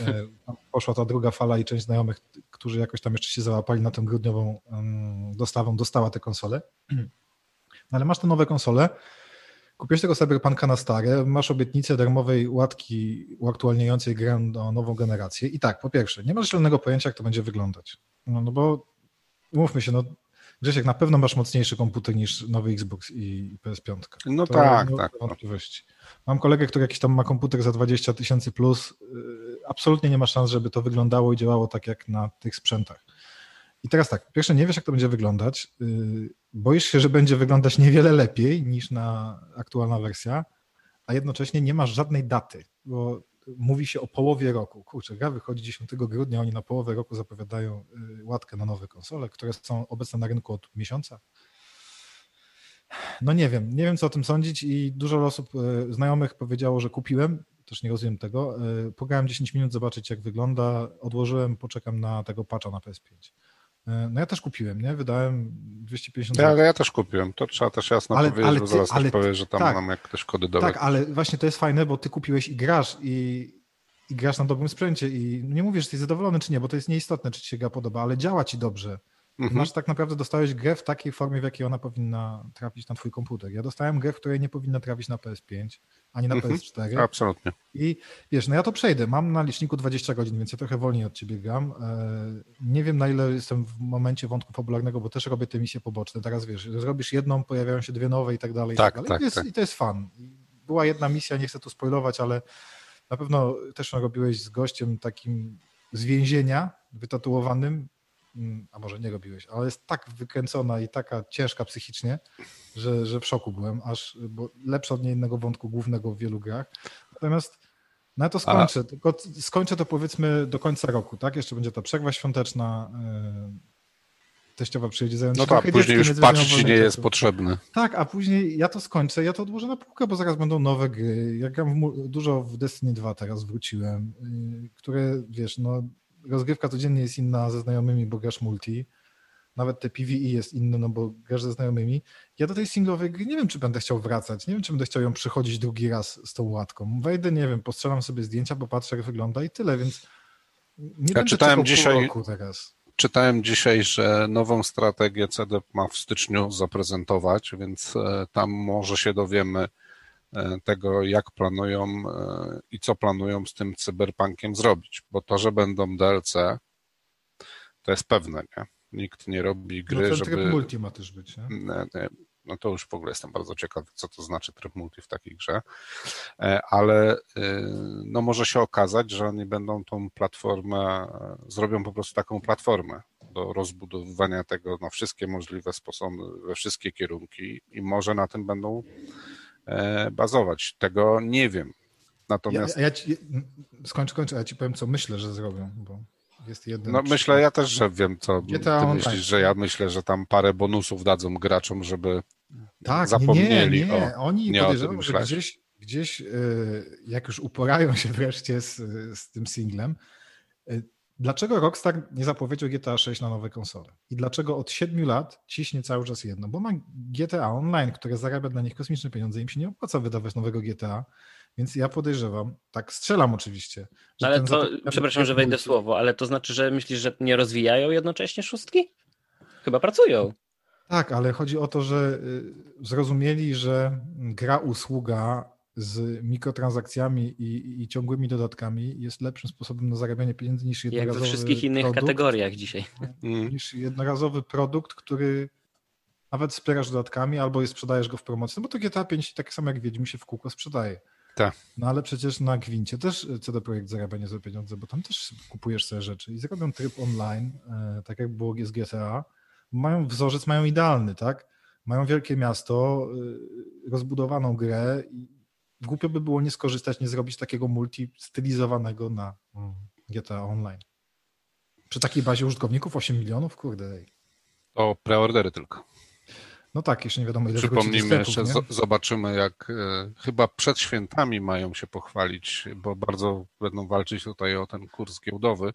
E, poszła ta druga fala i część znajomych, którzy jakoś tam jeszcze się załapali na tę grudniową dostawą, dostała te konsole. No ale masz te nowe konsole, kupiłeś tego Cyberpunka na stare, masz obietnicę darmowej łatki uaktualniającej grę do nową generację i tak, po pierwsze, nie masz zielonego pojęcia, jak to będzie wyglądać. No, no bo Mówmy się, no Grzesiek, na pewno masz mocniejszy komputer niż nowy Xbox i PS5. No to tak, tak. Wątpliwości. Mam kolegę, który jakiś tam ma komputer za 20 tysięcy plus. Y, absolutnie nie ma szans, żeby to wyglądało i działało tak jak na tych sprzętach. I teraz tak, pierwsze nie wiesz, jak to będzie wyglądać. Y, boisz się, że będzie wyglądać niewiele lepiej niż na aktualna wersja, a jednocześnie nie masz żadnej daty, bo mówi się o połowie roku. Kurczę, gra wychodzi 10 grudnia, oni na połowę roku zapowiadają y, łatkę na nowe konsole, które są obecne na rynku od miesiąca. No nie wiem, nie wiem co o tym sądzić i dużo osób y, znajomych powiedziało, że kupiłem, też nie rozumiem tego. Y, pograłem 10 minut zobaczyć jak wygląda, odłożyłem, poczekam na tego patcha na PS5. E, no ja też kupiłem, nie? Wydałem 250 zł. Ja, ja też kupiłem, to trzeba też jasno ale, powiedzieć, ale ty, bo zaraz ale, powie, że tam tak, mam jakieś kody do. Tak, ale właśnie to jest fajne, bo ty kupiłeś i grasz i, i grasz na dobrym sprzęcie i nie mówię, że jesteś zadowolony czy nie, bo to jest nieistotne, czy ci się gra podoba, ale działa ci dobrze. Mhm. Masz tak naprawdę dostałeś grę w takiej formie, w jakiej ona powinna trafić na twój komputer. Ja dostałem grę, w której nie powinna trafić na PS5, ani na mhm. PS4. Absolutnie. I wiesz, no ja to przejdę. Mam na liczniku 20 godzin, więc ja trochę wolniej od ciebie gram. E, nie wiem, na ile jestem w momencie wątku fabularnego, bo też robię te misje poboczne. Teraz wiesz, zrobisz jedną, pojawiają się dwie nowe i tak dalej. Tak, i tak, tak, I, jest, tak. I to jest fan. Była jedna misja, nie chcę tu spoilować, ale na pewno też robiłeś z gościem takim z więzienia, wytatuowanym, a może nie robiłeś, ale jest tak wykręcona i taka ciężka psychicznie, że, że w szoku byłem, aż, bo lepsza od niej innego wątku głównego w wielu grach. Natomiast na to skończę, a... tylko skończę to powiedzmy do końca roku, tak? Jeszcze będzie ta przerwa świąteczna, yy, teściowa przyjedzie zająć No tak, później już patrzeć nie jest potrzebny. Tak, a później ja to skończę, ja to odłożę na półkę, bo zaraz będą nowe gry. Ja gram w, dużo w Destiny 2 teraz wróciłem, yy, które, wiesz, no rozgrywka codziennie jest inna ze znajomymi, bo grasz multi. Nawet te PvE jest inne, no bo grasz ze znajomymi. Ja do tej singlowej gry nie wiem, czy będę chciał wracać. Nie wiem, czy będę chciał ją przychodzić drugi raz z tą łatką. Wejdę, nie wiem, postrzelam sobie zdjęcia, popatrzę, jak wygląda i tyle, więc nie ja czytałem dzisiaj, teraz. Czytałem dzisiaj, że nową strategię CD ma w styczniu zaprezentować, więc e, tam może się dowiemy, tego, jak planują e, i co planują z tym cyberpunkiem zrobić, bo to, że będą DLC, to jest pewne, nie? Nikt nie robi gry, no żeby... multi ma też być, nie? Nie, nie. no to już w ogóle jestem bardzo ciekawy, co to znaczy tryb multi w takiej grze, e, ale no może się okazać, że oni będą tą platformę, zrobią po prostu taką platformę do rozbudowywania tego na wszystkie możliwe sposoby, we wszystkie kierunki i może na tym będą bazować. Tego nie wiem. Natomiast... Ja, ja ci, skończ, ja ci powiem, co myślę, że zrobią, bo jest jeden. No myślę, ja też, że wiem, co GTA ty myślisz, że ja myślę, że tam parę bonusów dadzą graczom, żeby tak, zapomnieli nie, nie, nie. o Oni nie podejrzewam, że gdzieś, gdzieś y, jak już uporają się wreszcie z, z tym singlem, y, Dlaczego Rockstar nie zapowiedział GTA 6 na nowe konsole? I dlaczego od 7 lat ciśnie cały czas jedno? Bo ma GTA Online, które zarabia dla nich kosmiczne pieniądze. Im się nie opłaca wydawać nowego GTA, więc ja podejrzewam, tak strzelam oczywiście. ale to, przepraszam, że wejdę w słowo, ale to znaczy, że myślisz, że nie rozwijają jednocześnie szóstki? Chyba pracują. Tak, ale chodzi o to, że y, zrozumieli, że gra usługa z mikrotransakcjami i, i, ciągłymi dodatkami jest lepszym sposobem na zarabianie pieniędzy niż jednorazowy Jak we wszystkich innych produkt, kategoriach dzisiaj. Mm. Niż jednorazowy produkt, który nawet wspierasz dodatkami albo je sprzedajesz go w promocji, no bo to GTA 5 tak samo jak Wiedźmi się w kółko sprzedaje. Tak. No ale przecież na Gwincie też CD Projekt zarabia niezłe pieniądze, bo tam też kupujesz sobie rzeczy i zrobią tryb online, e, tak jak było z GTA. Mają wzorzec, mają idealny, tak? Mają wielkie miasto, e, rozbudowaną grę i głupio by było nie skorzystać, nie zrobić takiego multi stylizowanego na mm, GTA Online. Przy takiej bazie użytkowników 8 milionów, kurde. O preordery tylko. No tak, jeszcze nie wiadomo ile Przypomnijmy jeszcze, nie? zobaczymy jak e, chyba przed świętami mają się pochwalić, bo bardzo będą walczyć tutaj o ten kurs giełdowy,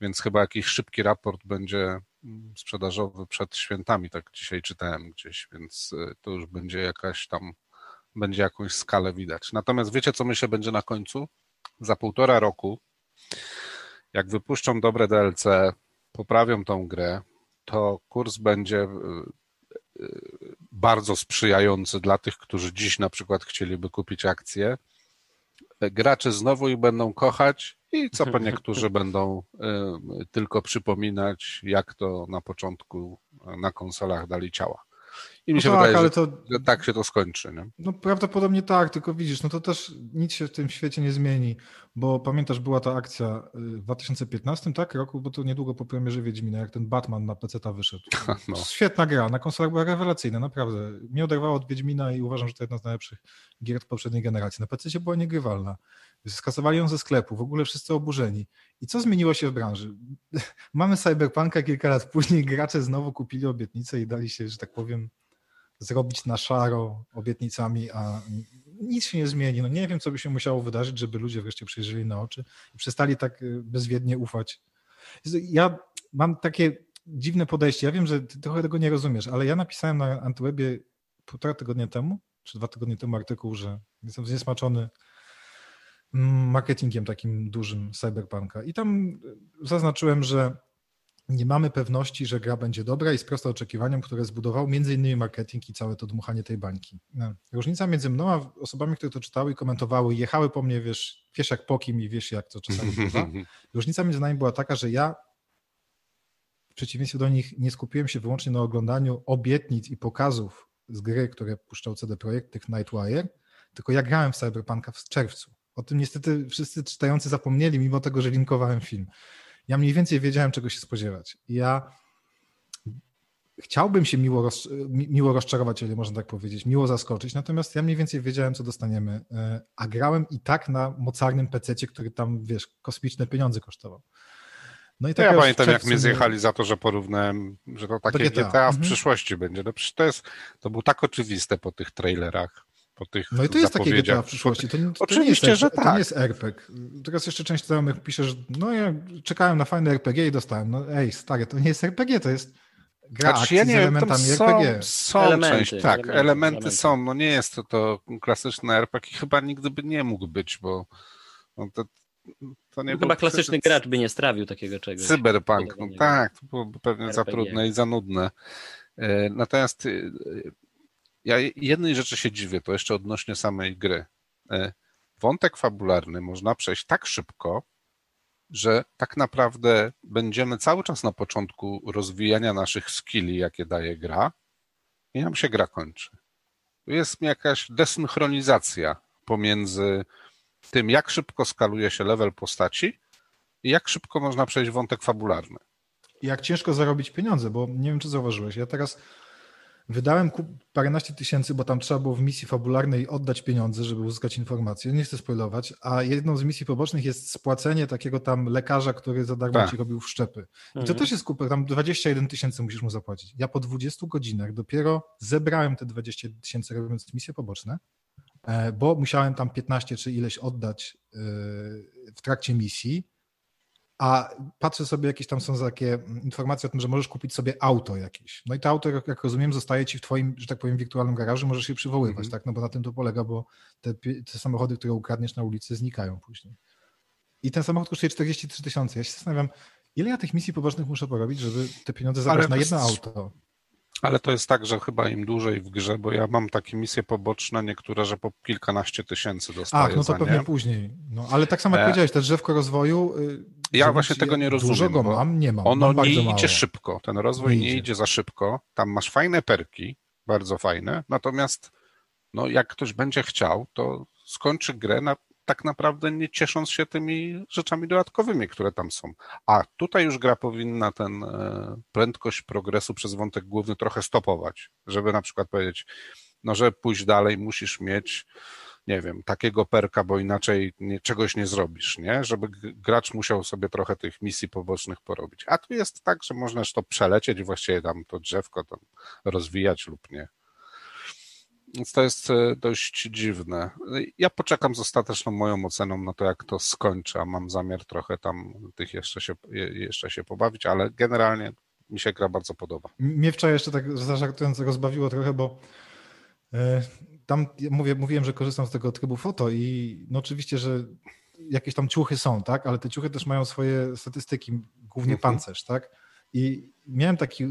więc chyba jakiś szybki raport będzie mm, sprzedażowy przed świętami, tak dzisiaj czytałem gdzieś, więc e, to już będzie jakaś tam, będzie jakąś skalę widać. Natomiast wiecie co myślę będzie na końcu? Za półtora roku, jak wypuszczą dobre DLC, poprawią tą grę, to kurs będzie e, bardzo sprzyjający dla tych, którzy dziś na przykład chcieliby kupić akcje. Gracze znowu ich będą kochać i co po niektórzy będą y, tylko przypominać, jak to na początku na konsolach dali ciała. I mi się no tak, wydaje, ale to, że tak się to skończy. Nie? No prawdopodobnie tak, tylko widzisz, no to też nic się w tym świecie nie zmieni, bo pamiętasz, była ta akcja y, w 2015 tak, roku, bo to niedługo po premierze Wiedźmina, jak ten Batman na PC wyszedł. No. Świetna gra, na konsolach była rewelacyjna, naprawdę. Mnie oderwało od Wiedźmina i uważam, że to jedna z najlepszych gier poprzedniej generacji. Na PC była niegrywalna. Skasowali ją ze sklepu, w ogóle wszyscy oburzeni. I co zmieniło się w branży? Mamy Cyberpunka kilka lat później, gracze znowu kupili obietnicę i dali się, że tak powiem, zrobić na szaro obietnicami, a nic się nie zmieni. No nie wiem, co by się musiało wydarzyć, żeby ludzie wreszcie przyjrzeli na oczy i przestali tak y, bezwiednie ufać. Ja mam takie dziwne podejście. Ja wiem, że ty trochę tego nie rozumiesz, ale ja napisałem na Antywebie półtora tygodnia temu, czy dwa tygodnie temu artykuł, że jestem zniesmaczony marketingiem takim dużym cyberpunka. I tam zaznaczyłem, że nie mamy pewności, że gra będzie dobra i sprosta oczekiwaniom, które zbudował między innymi marketing i całe to dmuchanie tej bańki. No. Różnica między mną a osobami, które to czytały i komentowały, jechały po mnie, wiesz, wiesz jak po kim i wiesz jak to czasami bywa. Różnica między nami była taka, że ja w przeciwieństwie do nich nie skupiłem się wyłącznie na oglądaniu obietnic i pokazów z gry, które puszczał CD Projekt, tych Nightwire, tylko ja grałem w Cyberpunka w czerwcu. O tym niestety wszyscy czytający zapomnieli, mimo tego, że linkowałem film ja mniej więcej wiedziałem, czego się spodziewać. Ja chciałbym się miło, roz, miło rozczarować, jeżeli można tak powiedzieć, miło zaskoczyć, natomiast ja mniej więcej wiedziałem, co dostaniemy, e, a grałem i tak na mocarnym pececie, który tam, wiesz, kosmiczne pieniądze kosztował. No i tak ja pamiętam, jak mnie zjechali za to, że porównałem, że to takie GTA, GTA w mhm. przyszłości będzie. No przecież to, jest, to było tak oczywiste po tych trailerach po tych No i to jest takie GTA w przyszłości. To, to Oczywiście, jest, że tak. To nie jest RPG. Teraz jeszcze część znajomych pisze, że no ja czekałem na fajne RPG i dostałem. No ej, stary, to nie jest RPG, to jest gra znaczy, akcji ja nie z elementami są, RPG. Są elementy, część, tak, elementy, elementy, są. No nie jest to, to klasyczny RPG i chyba nigdy by nie mógł być, bo no to, to nie no Chyba klasyczny gracz by nie strawił takiego czegoś. Cyberpunk, no tak, to byłoby pewnie RPG. za trudne i za nudne. E, natomiast y, ja jednej rzeczy się dziwię, to jeszcze odnośnie samej gry. E, wątek fabularny można przejść tak szybko, że tak naprawdę będziemy cały czas na początku rozwijania naszych skilli, jakie daje gra, i nam się gra kończy. Jest jakaś desynchronizacja pomiędzy tym, jak szybko skaluje się level postaci i jak szybko można przejść wątek fabularny. Jak ciężko zarobić pieniądze, bo nie wiem, czy zauważyłeś. Ja teraz Wydałem paręnaście tysięcy, bo tam trzeba było w misji fabularnej oddać pieniądze, żeby uzyskać informacje. Nie chcę spoilować, a jedną z misji pobocznych jest spłacenie takiego tam lekarza, który za darmo tak. ci robił wszczepy. I mhm. to też jest kupę, tam 21 tysięcy musisz mu zapłacić. Ja po 20 godzinach dopiero zebrałem te 20 tysięcy robiąc misje poboczne, e, bo musiałem tam 15 czy ileś oddać e, w trakcie misji a patrzę sobie, jakieś tam są takie informacje o tym, że możesz kupić sobie auto jakieś. No i to auto, jak rozumiem, zostaje ci w twoim, że tak powiem, wirtualnym garażu, możesz je przywoływać, mm -hmm. tak? No bo na tym to polega, bo te, te, samochody, które ukradniesz na ulicy, znikają później. I ten samochód kosztuje 43 tysiące. Ja się zastanawiam, ile ja tych misji pobocznych muszę porobić, żeby te pieniądze zabrać na jedno auto. Ale to jest tak, że chyba im dłużej w grze, bo ja mam takie misje poboczne, niektóre, że po kilkanaście tysięcy dostaję Ach, no to pewnie nie. później. No, ale tak samo jak e... powiedziałeś, to drzewko rozwoju... Y, ja właśnie tego nie rozumiem. Dużo go mam, nie mam. Ono mam nie idzie mało. szybko. Ten rozwój nie, nie idzie. za szybko. Tam masz fajne perki, bardzo fajne, natomiast no, jak ktoś będzie chciał, to skończy grę na tak naprawdę nie ciesząc się tymi rzeczami dodatkowymi, które tam są. A tutaj już gra powinna ten e, prędkość progresu przez wątek główny trochę stopować, żeby na przykład powiedzieć, no że pójść dalej musisz mieć nie wiem, takiego perka, bo inaczej nie, czegoś nie zrobisz, nie? Żeby gracz musiał sobie trochę tych misji pobocznych porobić. A tu jest tak, że możesz to przelecieć właściwie tam to drzewko tam rozwijać lub nie. Więc to jest e, dość dziwne. Ja poczekam z ostateczną moją oceną na to, jak to skończę, a mam zamiar trochę tam tych jeszcze się, jeszcze się pobawić, ale generalnie mi się gra bardzo podoba. Mnie wczoraj jeszcze tak zażartując rozbawiło trochę, bo e, tam mówię, mówiłem, że korzystam z tego trybu foto i no oczywiście, że jakieś tam ciuchy są, tak, ale te ciuchy też mają swoje statystyki, głównie mhm. pancerz, tak, i miałem taki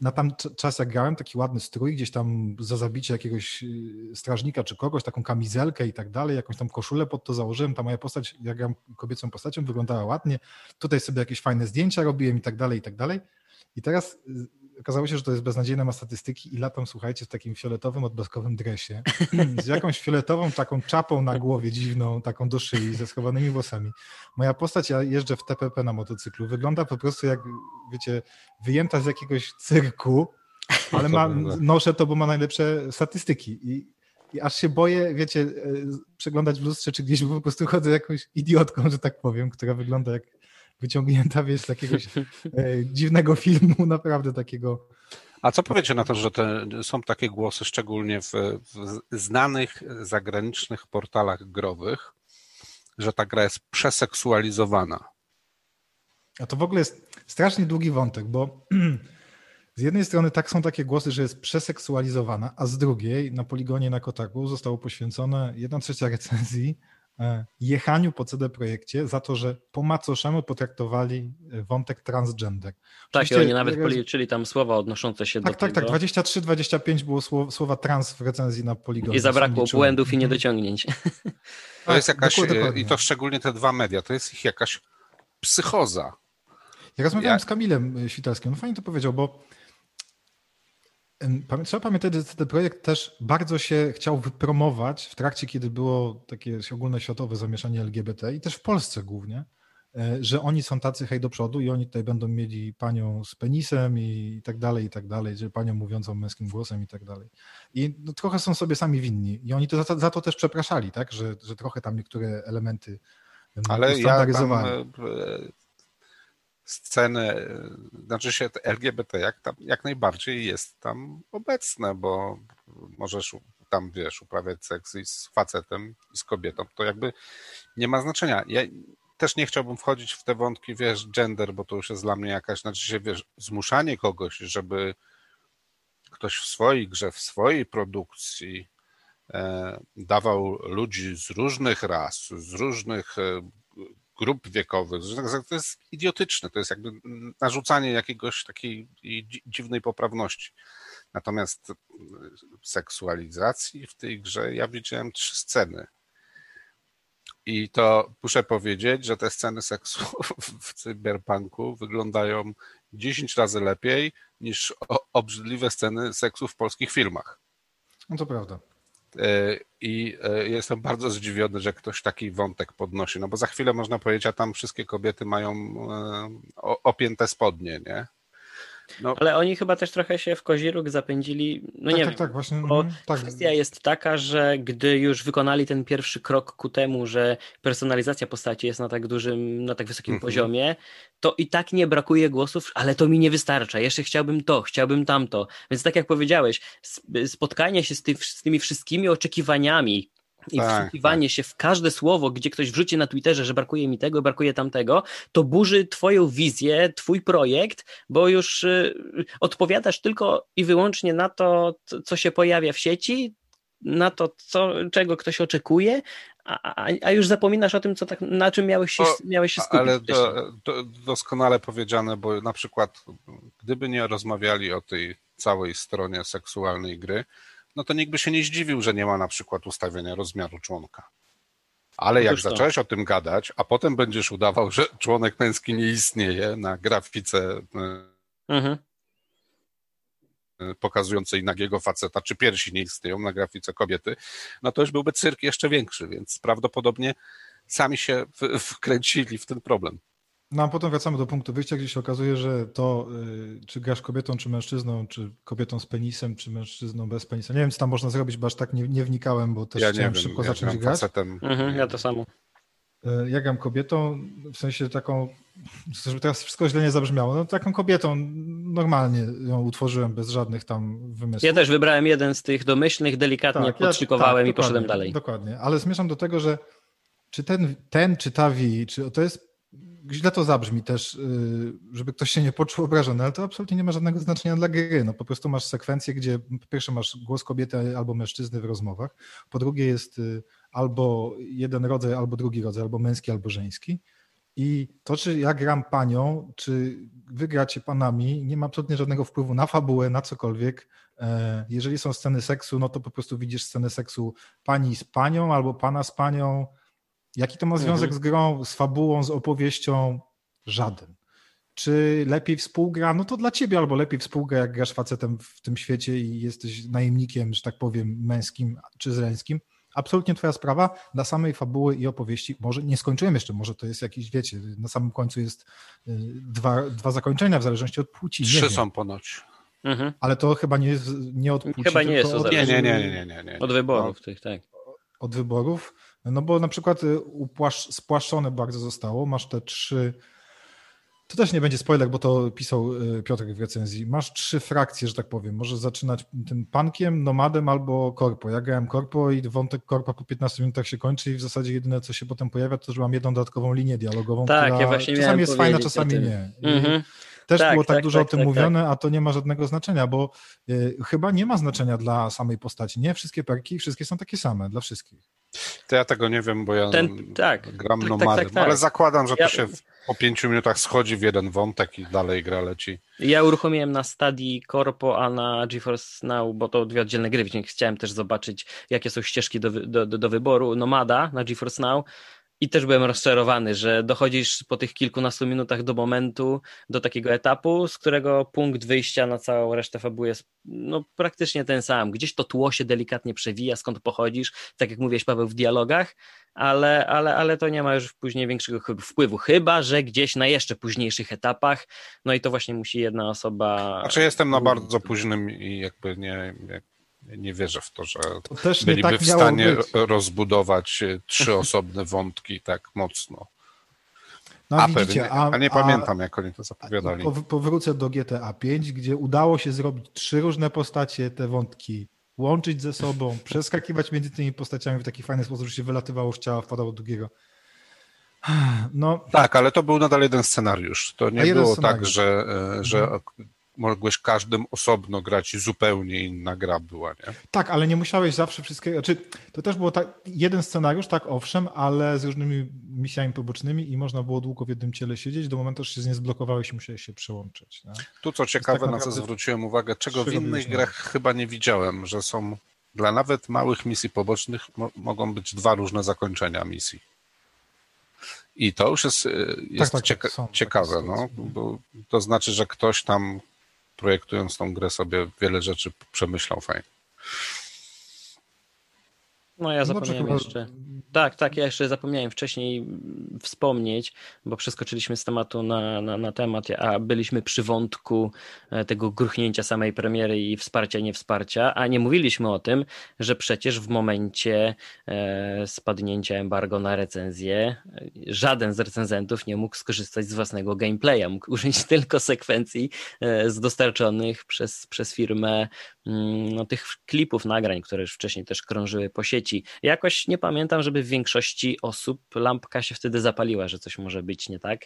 na tam czas jak grałem, taki ładny strój, gdzieś tam za zabicie jakiegoś y, strażnika czy kogoś, taką kamizelkę i tak dalej, jakąś tam koszulę pod to założyłem, ta moja postać, jak gram kobiecą postacią, wyglądała ładnie, tutaj sobie jakieś fajne zdjęcia robiłem i tak dalej, i tak dalej. I teraz y, okazało się, że to jest beznadziejne, ma statystyki i latam, słuchajcie, w takim fioletowym, odblaskowym dresie, z jakąś fioletową taką czapą na głowie dziwną, taką do szyi, ze schowanymi włosami. Moja postać, ja jeżdżę w TPP na motocyklu, wygląda po prostu jak, wiecie, wyjęta z jakiegoś cyrku, ale ma, noszę to, bo ma najlepsze statystyki. I, i aż się boję, wiecie, e, przeglądać w lustrze czy gdzieś, bo po prostu chodzę jakąś idiotką, że tak powiem, która wygląda jak wyciągnięta, wiesz, z jakiegoś e, dziwnego filmu, naprawdę takiego. A co powiecie na to, że te, są takie głosy, szczególnie w, w znanych zagranicznych portalach growych, że ta gra jest przeseksualizowana? A to w ogóle jest strasznie długi wątek, bo z jednej strony tak są takie głosy, że jest przeseksualizowana, a z drugiej na poligonie na Kotaku zostało poświęcone jedna trzecia recenzji jechaniu po CD Projekcie za to, że po macoszemu potraktowali e, wątek transgender. Tak, i oni nawet policzyli tam słowa odnoszące się tak, do tak, tego. Tak, 23-25 było słowa, słowa trans w recenzji na Poligonie. I zabrakło błędów i mhm. niedociągnięć. To jest jakaś, dokładnie. i to szczególnie te dwa media, to jest ich jakaś psychoza. Ja rozmawiałem ja... z Kamilem e, Świtalskim, on fajnie to powiedział, bo Trzeba pamiętać, że ten projekt też bardzo się chciał wypromować w trakcie, kiedy było takie ogólnoświatowe zamieszanie LGBT i też w Polsce głównie, e, że oni są tacy hej do przodu i oni tutaj będą mieli panią z penisem i tak dalej, i tak dalej, że panią mówiącą męskim głosem i tak dalej. I no, trochę są sobie sami winni. I oni to za, za to też przepraszali, tak, że, że trochę tam niektóre elementy Ale ja tam sceny, znaczy się LGBT jak, tam, jak najbardziej jest tam obecne, bo możesz tam, wiesz, uprawiać seks i z facetem i z kobietą, to jakby nie ma znaczenia. Ja też nie chciałbym wchodzić w te wątki, wiesz, gender, bo to już jest dla mnie jakaś, znaczy się, wiesz, zmuszanie kogoś, żeby ktoś w swojej grze, w swojej produkcji e, dawał ludzi z różnych ras, z różnych e, grup wiekowych. To jest idiotyczne, to jest jakby narzucanie jakiegoś takiej dziwnej poprawności. Natomiast seksualizacji w tej grze ja widziałem trzy sceny. I to muszę powiedzieć, że te sceny seksu w cyberpunku wyglądają 10 razy lepiej niż obrzydliwe sceny seksu w polskich filmach. No to prawda. E, I e, jestem bardzo zdziwiony, że ktoś taki wątek podnosi, no bo za chwilę można powiedzieć, a tam wszystkie kobiety mają e, opięte spodnie, nie? No. Ale oni chyba też trochę się w koziróg zapędzili. No tak, nie tak, wiem, tak, właśnie. Bo mhm, tak. kwestia jest taka, że gdy już wykonali ten pierwszy krok ku temu, że personalizacja postaci jest na tak dużym, na tak wysokim mhm. poziomie, to i tak nie brakuje głosów, ale to mi nie wystarcza. Jeszcze chciałbym to, chciałbym tamto. Więc tak jak powiedziałeś, spotkanie się z, ty, z tymi wszystkimi oczekiwaniami, i tak, wsłuchiwanie tak. się w każde słowo, gdzie ktoś wrzuci na Twitterze, że brakuje mi tego, brakuje tamtego, to burzy twoją wizję, twój projekt, bo już y, odpowiadasz tylko i wyłącznie na to, co się pojawia w sieci, na to, co, czego ktoś oczekuje, a, a, już zapominasz o tym, co tak, na czym miałeś się, miałeś się skupić. Ale do, do, doskonale powiedziane, bo na przykład gdyby nie rozmawiali o tej całej stronie seksualnej gry, no to nikt by się nie zdziwił, że nie ma na przykład ustawienia rozmiaru członka. Ale jak zacząłeś o tym gadać, a potem będziesz udawał, że członek męski nie istnieje na grafice e, mhm. E, pokazującej nagiego faceta, czy piersi nie istnieją na grafice kobiety, no to już byłby cyrk jeszcze większy, więc prawdopodobnie sami się wkręcili w ten problem. No a potem wracamy do punktu wyjścia, gdzie się okazuje, że to, y, czy grasz kobietą, czy mężczyzną, czy kobietą z penisem, czy mężczyzną bez penisa. Nie wiem, co tam można zrobić, bo aż tak nie, nie wnikałem, bo też ja chciałem wiem, szybko ja zacząć grać. Facetem. Mhm, ja to samo. Y, ja gram kobietą, w sensie taką, żeby teraz wszystko źle nie zabrzmiało, no taką kobietą normalnie ją utworzyłem bez żadnych tam wymysłów. Ja też wybrałem jeden z tych domyślnych, delikatnie tak, podszykowałem ja, tak, i poszedłem dalej. Dokładnie, ale zmierzam do tego, że czy ten, ten czy ta Vi, czy to jest źle to zabrzmi też, y, żeby ktoś się nie poczuł obrażony, ale to absolutnie nie ma żadnego znaczenia dla gry. No, po prostu masz sekwencję, gdzie po pierwsze masz głos kobiety albo mężczyzny w rozmowach, po drugie jest y, albo jeden rodzaj, albo drugi rodzaj, albo męski, albo żeński. I to, czy ja gram panią, czy wy gracie panami, nie ma absolutnie żadnego wpływu na fabułę, na cokolwiek. E, jeżeli są sceny seksu, no to po prostu widzisz scenę seksu pani z panią albo pana z panią, Jaki to ma związek mhm. z grą, z fabułą, z opowieścią? Żaden. Czy lepiej współgra? No to dla ciebie albo lepiej współgra, jak grasz facetem w tym świecie i jesteś najemnikiem, że tak powiem, męskim czy żeńskim. Absolutnie twoja sprawa. Dla samej fabuły i opowieści, może nie skończyłem jeszcze, może to jest jakiś, wiecie, na samym końcu jest y, dwa, dwa zakończenia w zależności od płci. Trzy są ponoć. Mhm. Ale to chyba nie, jest, nie od płci. Chyba nie jest od, nie, nie, nie, nie, nie, nie. Od wyborów no, tych, tak. Od wyborów. No bo na przykład y, upłasz, spłaszczone bardzo zostało. Masz te trzy. To też nie będzie spoiler, bo to pisał y, Piotr w recenzji. Masz trzy frakcje, że tak powiem. Możesz zaczynać tym pankiem, nomadem albo korpo. Ja grałem korpo i wątek korpa po 15 minutach się kończy i w zasadzie jedyne, co się potem pojawia, to że mam jedną dodatkową linię dialogową, tak, która ja właśnie czasami jest fajna, czasami nie. Mhm. Też tak, było tak, tak dużo tak, o tym tak, mówione, tak. a to nie ma żadnego znaczenia, bo y, chyba nie ma znaczenia dla samej postaci. Nie wszystkie perki, wszystkie są takie same dla wszystkich. To ja tego nie wiem, bo ja Ten, tak, gram tak, nomadem, tak, tak, ale zakładam, że ja... to się po pięciu minutach schodzi w jeden wątek i dalej gra leci. Ja uruchomiłem na Stadii Corpo, a na GeForce Now, bo to dwie oddzielne gry, więc chciałem też zobaczyć, jakie są ścieżki do, do, do wyboru. Nomada na GeForce Now i też byłem rozczarowany, że dochodzisz po tych kilkunastu minutach do momentu, do takiego etapu, z którego punkt wyjścia na całą resztę fabuły jest no, praktycznie ten sam. Gdzieś to tło się delikatnie przewija, skąd pochodzisz, tak jak mówiłeś Paweł w dialogach, ale, ale, ale to nie ma już później większego wpływu, chyba że gdzieś na jeszcze późniejszych etapach, no i to właśnie musi jedna osoba... Znaczy jestem na bardzo późnym i jakby nie, nie wierzę w to, że to byliby tak w stanie rozbudować e, trzy osobne wątki tak mocno. No, a, widzicie, a, a, nie pamiętam, jak oni to zapowiadali. powrócę do GTA 5, gdzie udało się zrobić trzy różne postacie, te wątki łączyć ze sobą, przeskakiwać między tymi postaciami w taki fajny sposób, że się wylatywało z ciała, wpadało do drugiego. No, tak, ale to był nadal jeden scenariusz. To nie było tak, że, e, że mhm mogłeś każdym osobno grać i zupełnie inna gra była, nie? Tak, ale nie musiałeś zawsze wszystkiego, znaczy to też było tak, jeden scenariusz, tak owszem, ale z różnymi misjami pobocznymi i można było długo w jednym ciele siedzieć, do momentu, że się nie zblokowałeś i musiałeś się przełączyć. Nie? Tu co ciekawe, tak na co zwróciłem uwagę, czego w innych grach chyba nie widziałem, że są dla nawet małych misji pobocznych mo mogą być dwa różne zakończenia misji. I to już jest, jest tak, tak, cieka są, ciekawe, no, bo to znaczy, że ktoś tam projektując tą grę sobie wiele rzeczy przemyślał fajnie. No ja zapomniałem no, jeszcze. Tak, tak, ja jeszcze zapomniałem wcześniej wspomnieć, bo przeskoczyliśmy z tematu na, na, na, temat, a byliśmy przy wątku e, tego gruchnięcia samej premiery i wsparcia, nie wsparcia, a nie mówiliśmy o tym, że przecież w momencie e, spadnięcia embargo na recenzję żaden z recenzentów nie mógł skorzystać z własnego gameplaya, mógł użyć tylko sekwencji e, z dostarczonych przez, przez firmę no, tych klipów, nagrań, które już wcześniej też krążyły po sieci. Jakoś nie pamiętam, żeby w większości osób lampka się wtedy zapaliła, że coś może być nie tak.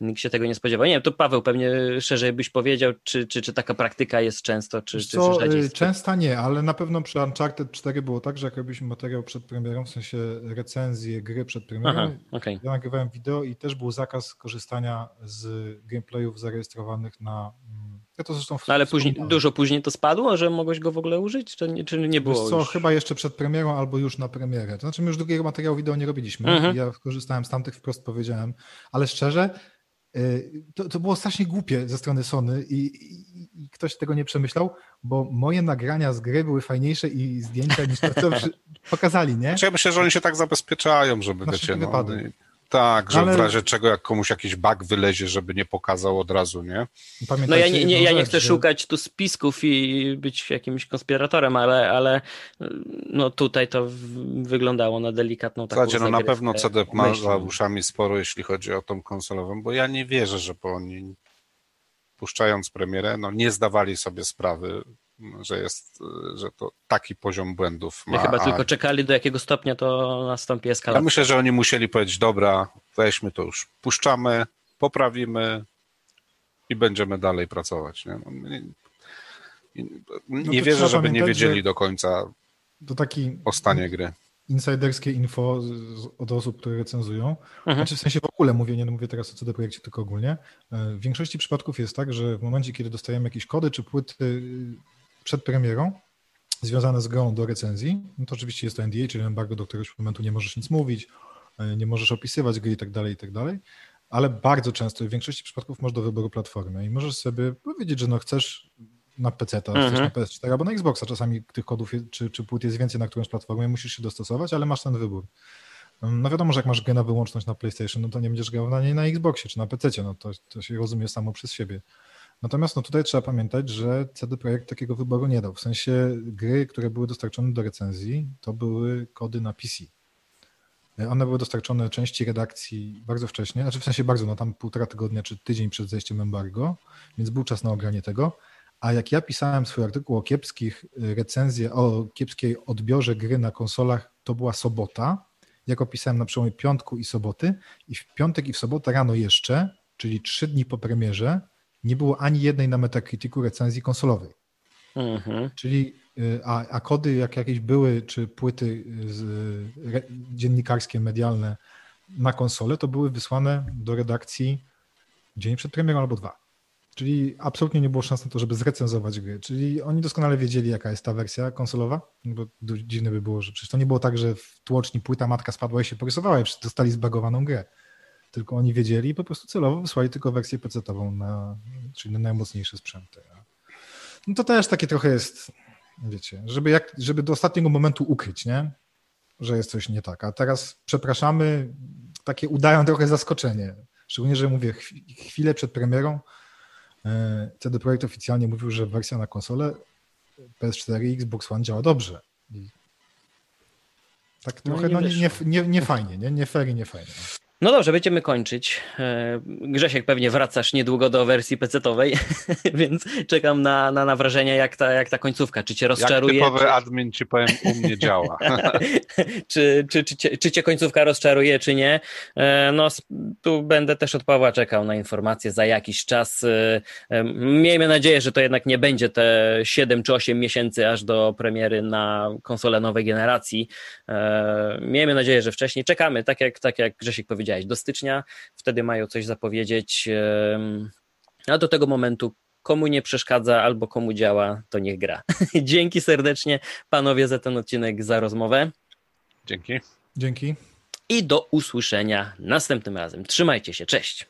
Nikt się tego nie spodziewał. Nie wiem, to Paweł pewnie szerzej byś powiedział, czy, czy, czy taka praktyka jest często, czy, czy, co, czy Często nie, ale na pewno przy Uncharted 4 było tak, że jak robiliśmy materiał przed premierą, w sensie recenzję gry przed premierą, Aha, okay. ja nagrywałem wideo i też był zakaz korzystania z gameplayów zarejestrowanych na mm, ja to zresztą no ale później, dużo później to spadło, że mogłeś go w ogóle użyć, czy nie, czy nie było Wiesz co, już? chyba jeszcze przed premierą albo już na premierę. To znaczy my już drugiego materiału wideo nie robiliśmy. Mhm. Ja korzystałem z tamtych, wprost powiedziałem, ale szczerze, y, to, to było strasznie głupie ze strony Sony i, i, i, ktoś tego nie przemyślał, bo moje nagrania z gry były fajniejsze i zdjęcia niż to, co pokazali, nie? Znaczy ja myślę, że oni się tak zabezpieczają, żeby, wiecie, no, tak, że Ale... w razie czego jak komuś jakiś bug wylezie, żeby nie pokazał od razu, nie? no ja nie, nie, ja nie chcę że... szukać tu spisków i być jakimś konspiratorem, ale, ale no tutaj to wyglądało na delikatną taką Słuchajcie, no na pewno CD ma za uszami sporo, jeśli chodzi o tą konsolową, bo ja nie wierzę, że po oni puszczając premierę, no nie zdawali sobie sprawy że jest, że to taki poziom błędów ma. Ja chyba tylko czekali, do jakiego stopnia to nastąpi eskalacja. Ja myślę, że oni musieli powiedzieć, dobra, weźmy to już, puszczamy, poprawimy i będziemy dalej pracować. Nie, no, nie, nie no wierzę, żeby nie wiedzieli do końca to taki o stanie gry. Insiderskie info od osób, które recenzują. Mhm. Znaczy w sensie w ogóle mówię, nie mówię teraz o CD Projekcie, tylko ogólnie. E, w większości przypadków jest tak, że w momencie, kiedy dostajemy jakieś kody czy płyty przed premierą związane z grą do recenzji, no to oczywiście jest to NDA, czyli embargo, do któregoś momentu nie możesz nic mówić, e, nie możesz opisywać gry i tak dalej, i tak dalej, ale bardzo często, w większości przypadków masz do wyboru platformy i możesz sobie powiedzieć, że no chcesz na PC, to mhm. chcesz na PS4 albo na Xboxa. Czasami tych kodów czy, czy płyt jest więcej na którąś platformę, musisz się dostosować, ale masz ten wybór. No wiadomo, że jak masz grę na wyłączność na PlayStation, no to nie będziesz grał na niej na Xboxie czy na PC, no to, to się rozumie samo przez siebie. Natomiast no tutaj trzeba pamiętać, że CD Projekt takiego wyboru nie dał. W sensie gry, które były dostarczone do recenzji, to były kody na PC. One były dostarczone części redakcji bardzo wcześnie, znaczy w sensie bardzo, no tam półtora tygodnia czy tydzień przed zejściem embargo, więc był czas na ogranie tego. A jak ja pisałem swój artykuł o kiepskich recenzjach, o kiepskiej odbiorze gry na konsolach, to była sobota. Jak opisałem na przełomie piątku i soboty, i w piątek i w sobotę rano jeszcze, czyli trzy dni po premierze, nie było ani jednej na Metacriticu recenzji konsolowej. Mhm. Czyli y, a, a, kody jak jakieś były, czy płyty z, re, dziennikarskie, medialne na konsolę, to były wysłane do redakcji dzień przed premierą albo dwa. Czyli absolutnie nie było szans na to, żeby zrecenzować gry. Czyli oni doskonale wiedzieli, jaka jest ta wersja konsolowa, bo dziwne by było, że przecież to nie było tak, że w tłoczni płyta matka spadła i się porysowała i dostali zbagowaną grę tylko oni wiedzieli i po prostu celowo wysłali tylko wersję PC-ową, na, czyli na najmocniejsze sprzęty. No to też takie trochę jest, wiecie, żeby, jak, żeby do ostatniego momentu ukryć, nie? że jest coś nie tak. A teraz przepraszamy, takie udają trochę zaskoczenie. Szczególnie, że mówię, chwilę przed premierą e, CD Projekt oficjalnie mówił, że wersja na konsolę PS4 i Xbox One działa dobrze. I tak no trochę no, nie, no, nie, nie, nie, fajnie, nie, nie fair i nie fajnie. No dobrze, będziemy kończyć. E, Grzesiek, pewnie wracasz niedługo do wersji PC-owej, więc czekam na, na, na wrażenia, jak ta, jak ta końcówka. Czy cię rozczaruje? Jak typowy czy... admin ci powiem, u mnie działa. czy, czy, czy, cię, czy cię końcówka rozczaruje, czy nie? E, no, tu będę też od Pawła czekał na informacje za jakiś czas. E, miejmy nadzieję, że to jednak nie będzie te 7 czy 8 miesięcy aż do premiery na konsolę nowej generacji. Miejmy nadzieję, że wcześniej. Czekamy, tak jak, tak jak Grzesiek powiedział powiedziałeś, do stycznia, wtedy mają coś zapowiedzieć, a do tego momentu komu nie przeszkadza albo komu działa, to niech gra. Dzięki serdecznie panowie za ten odcinek, za rozmowę. Dzięki. Dzięki. i do usłyszenia następnym razem. Trzymajcie się, cześć.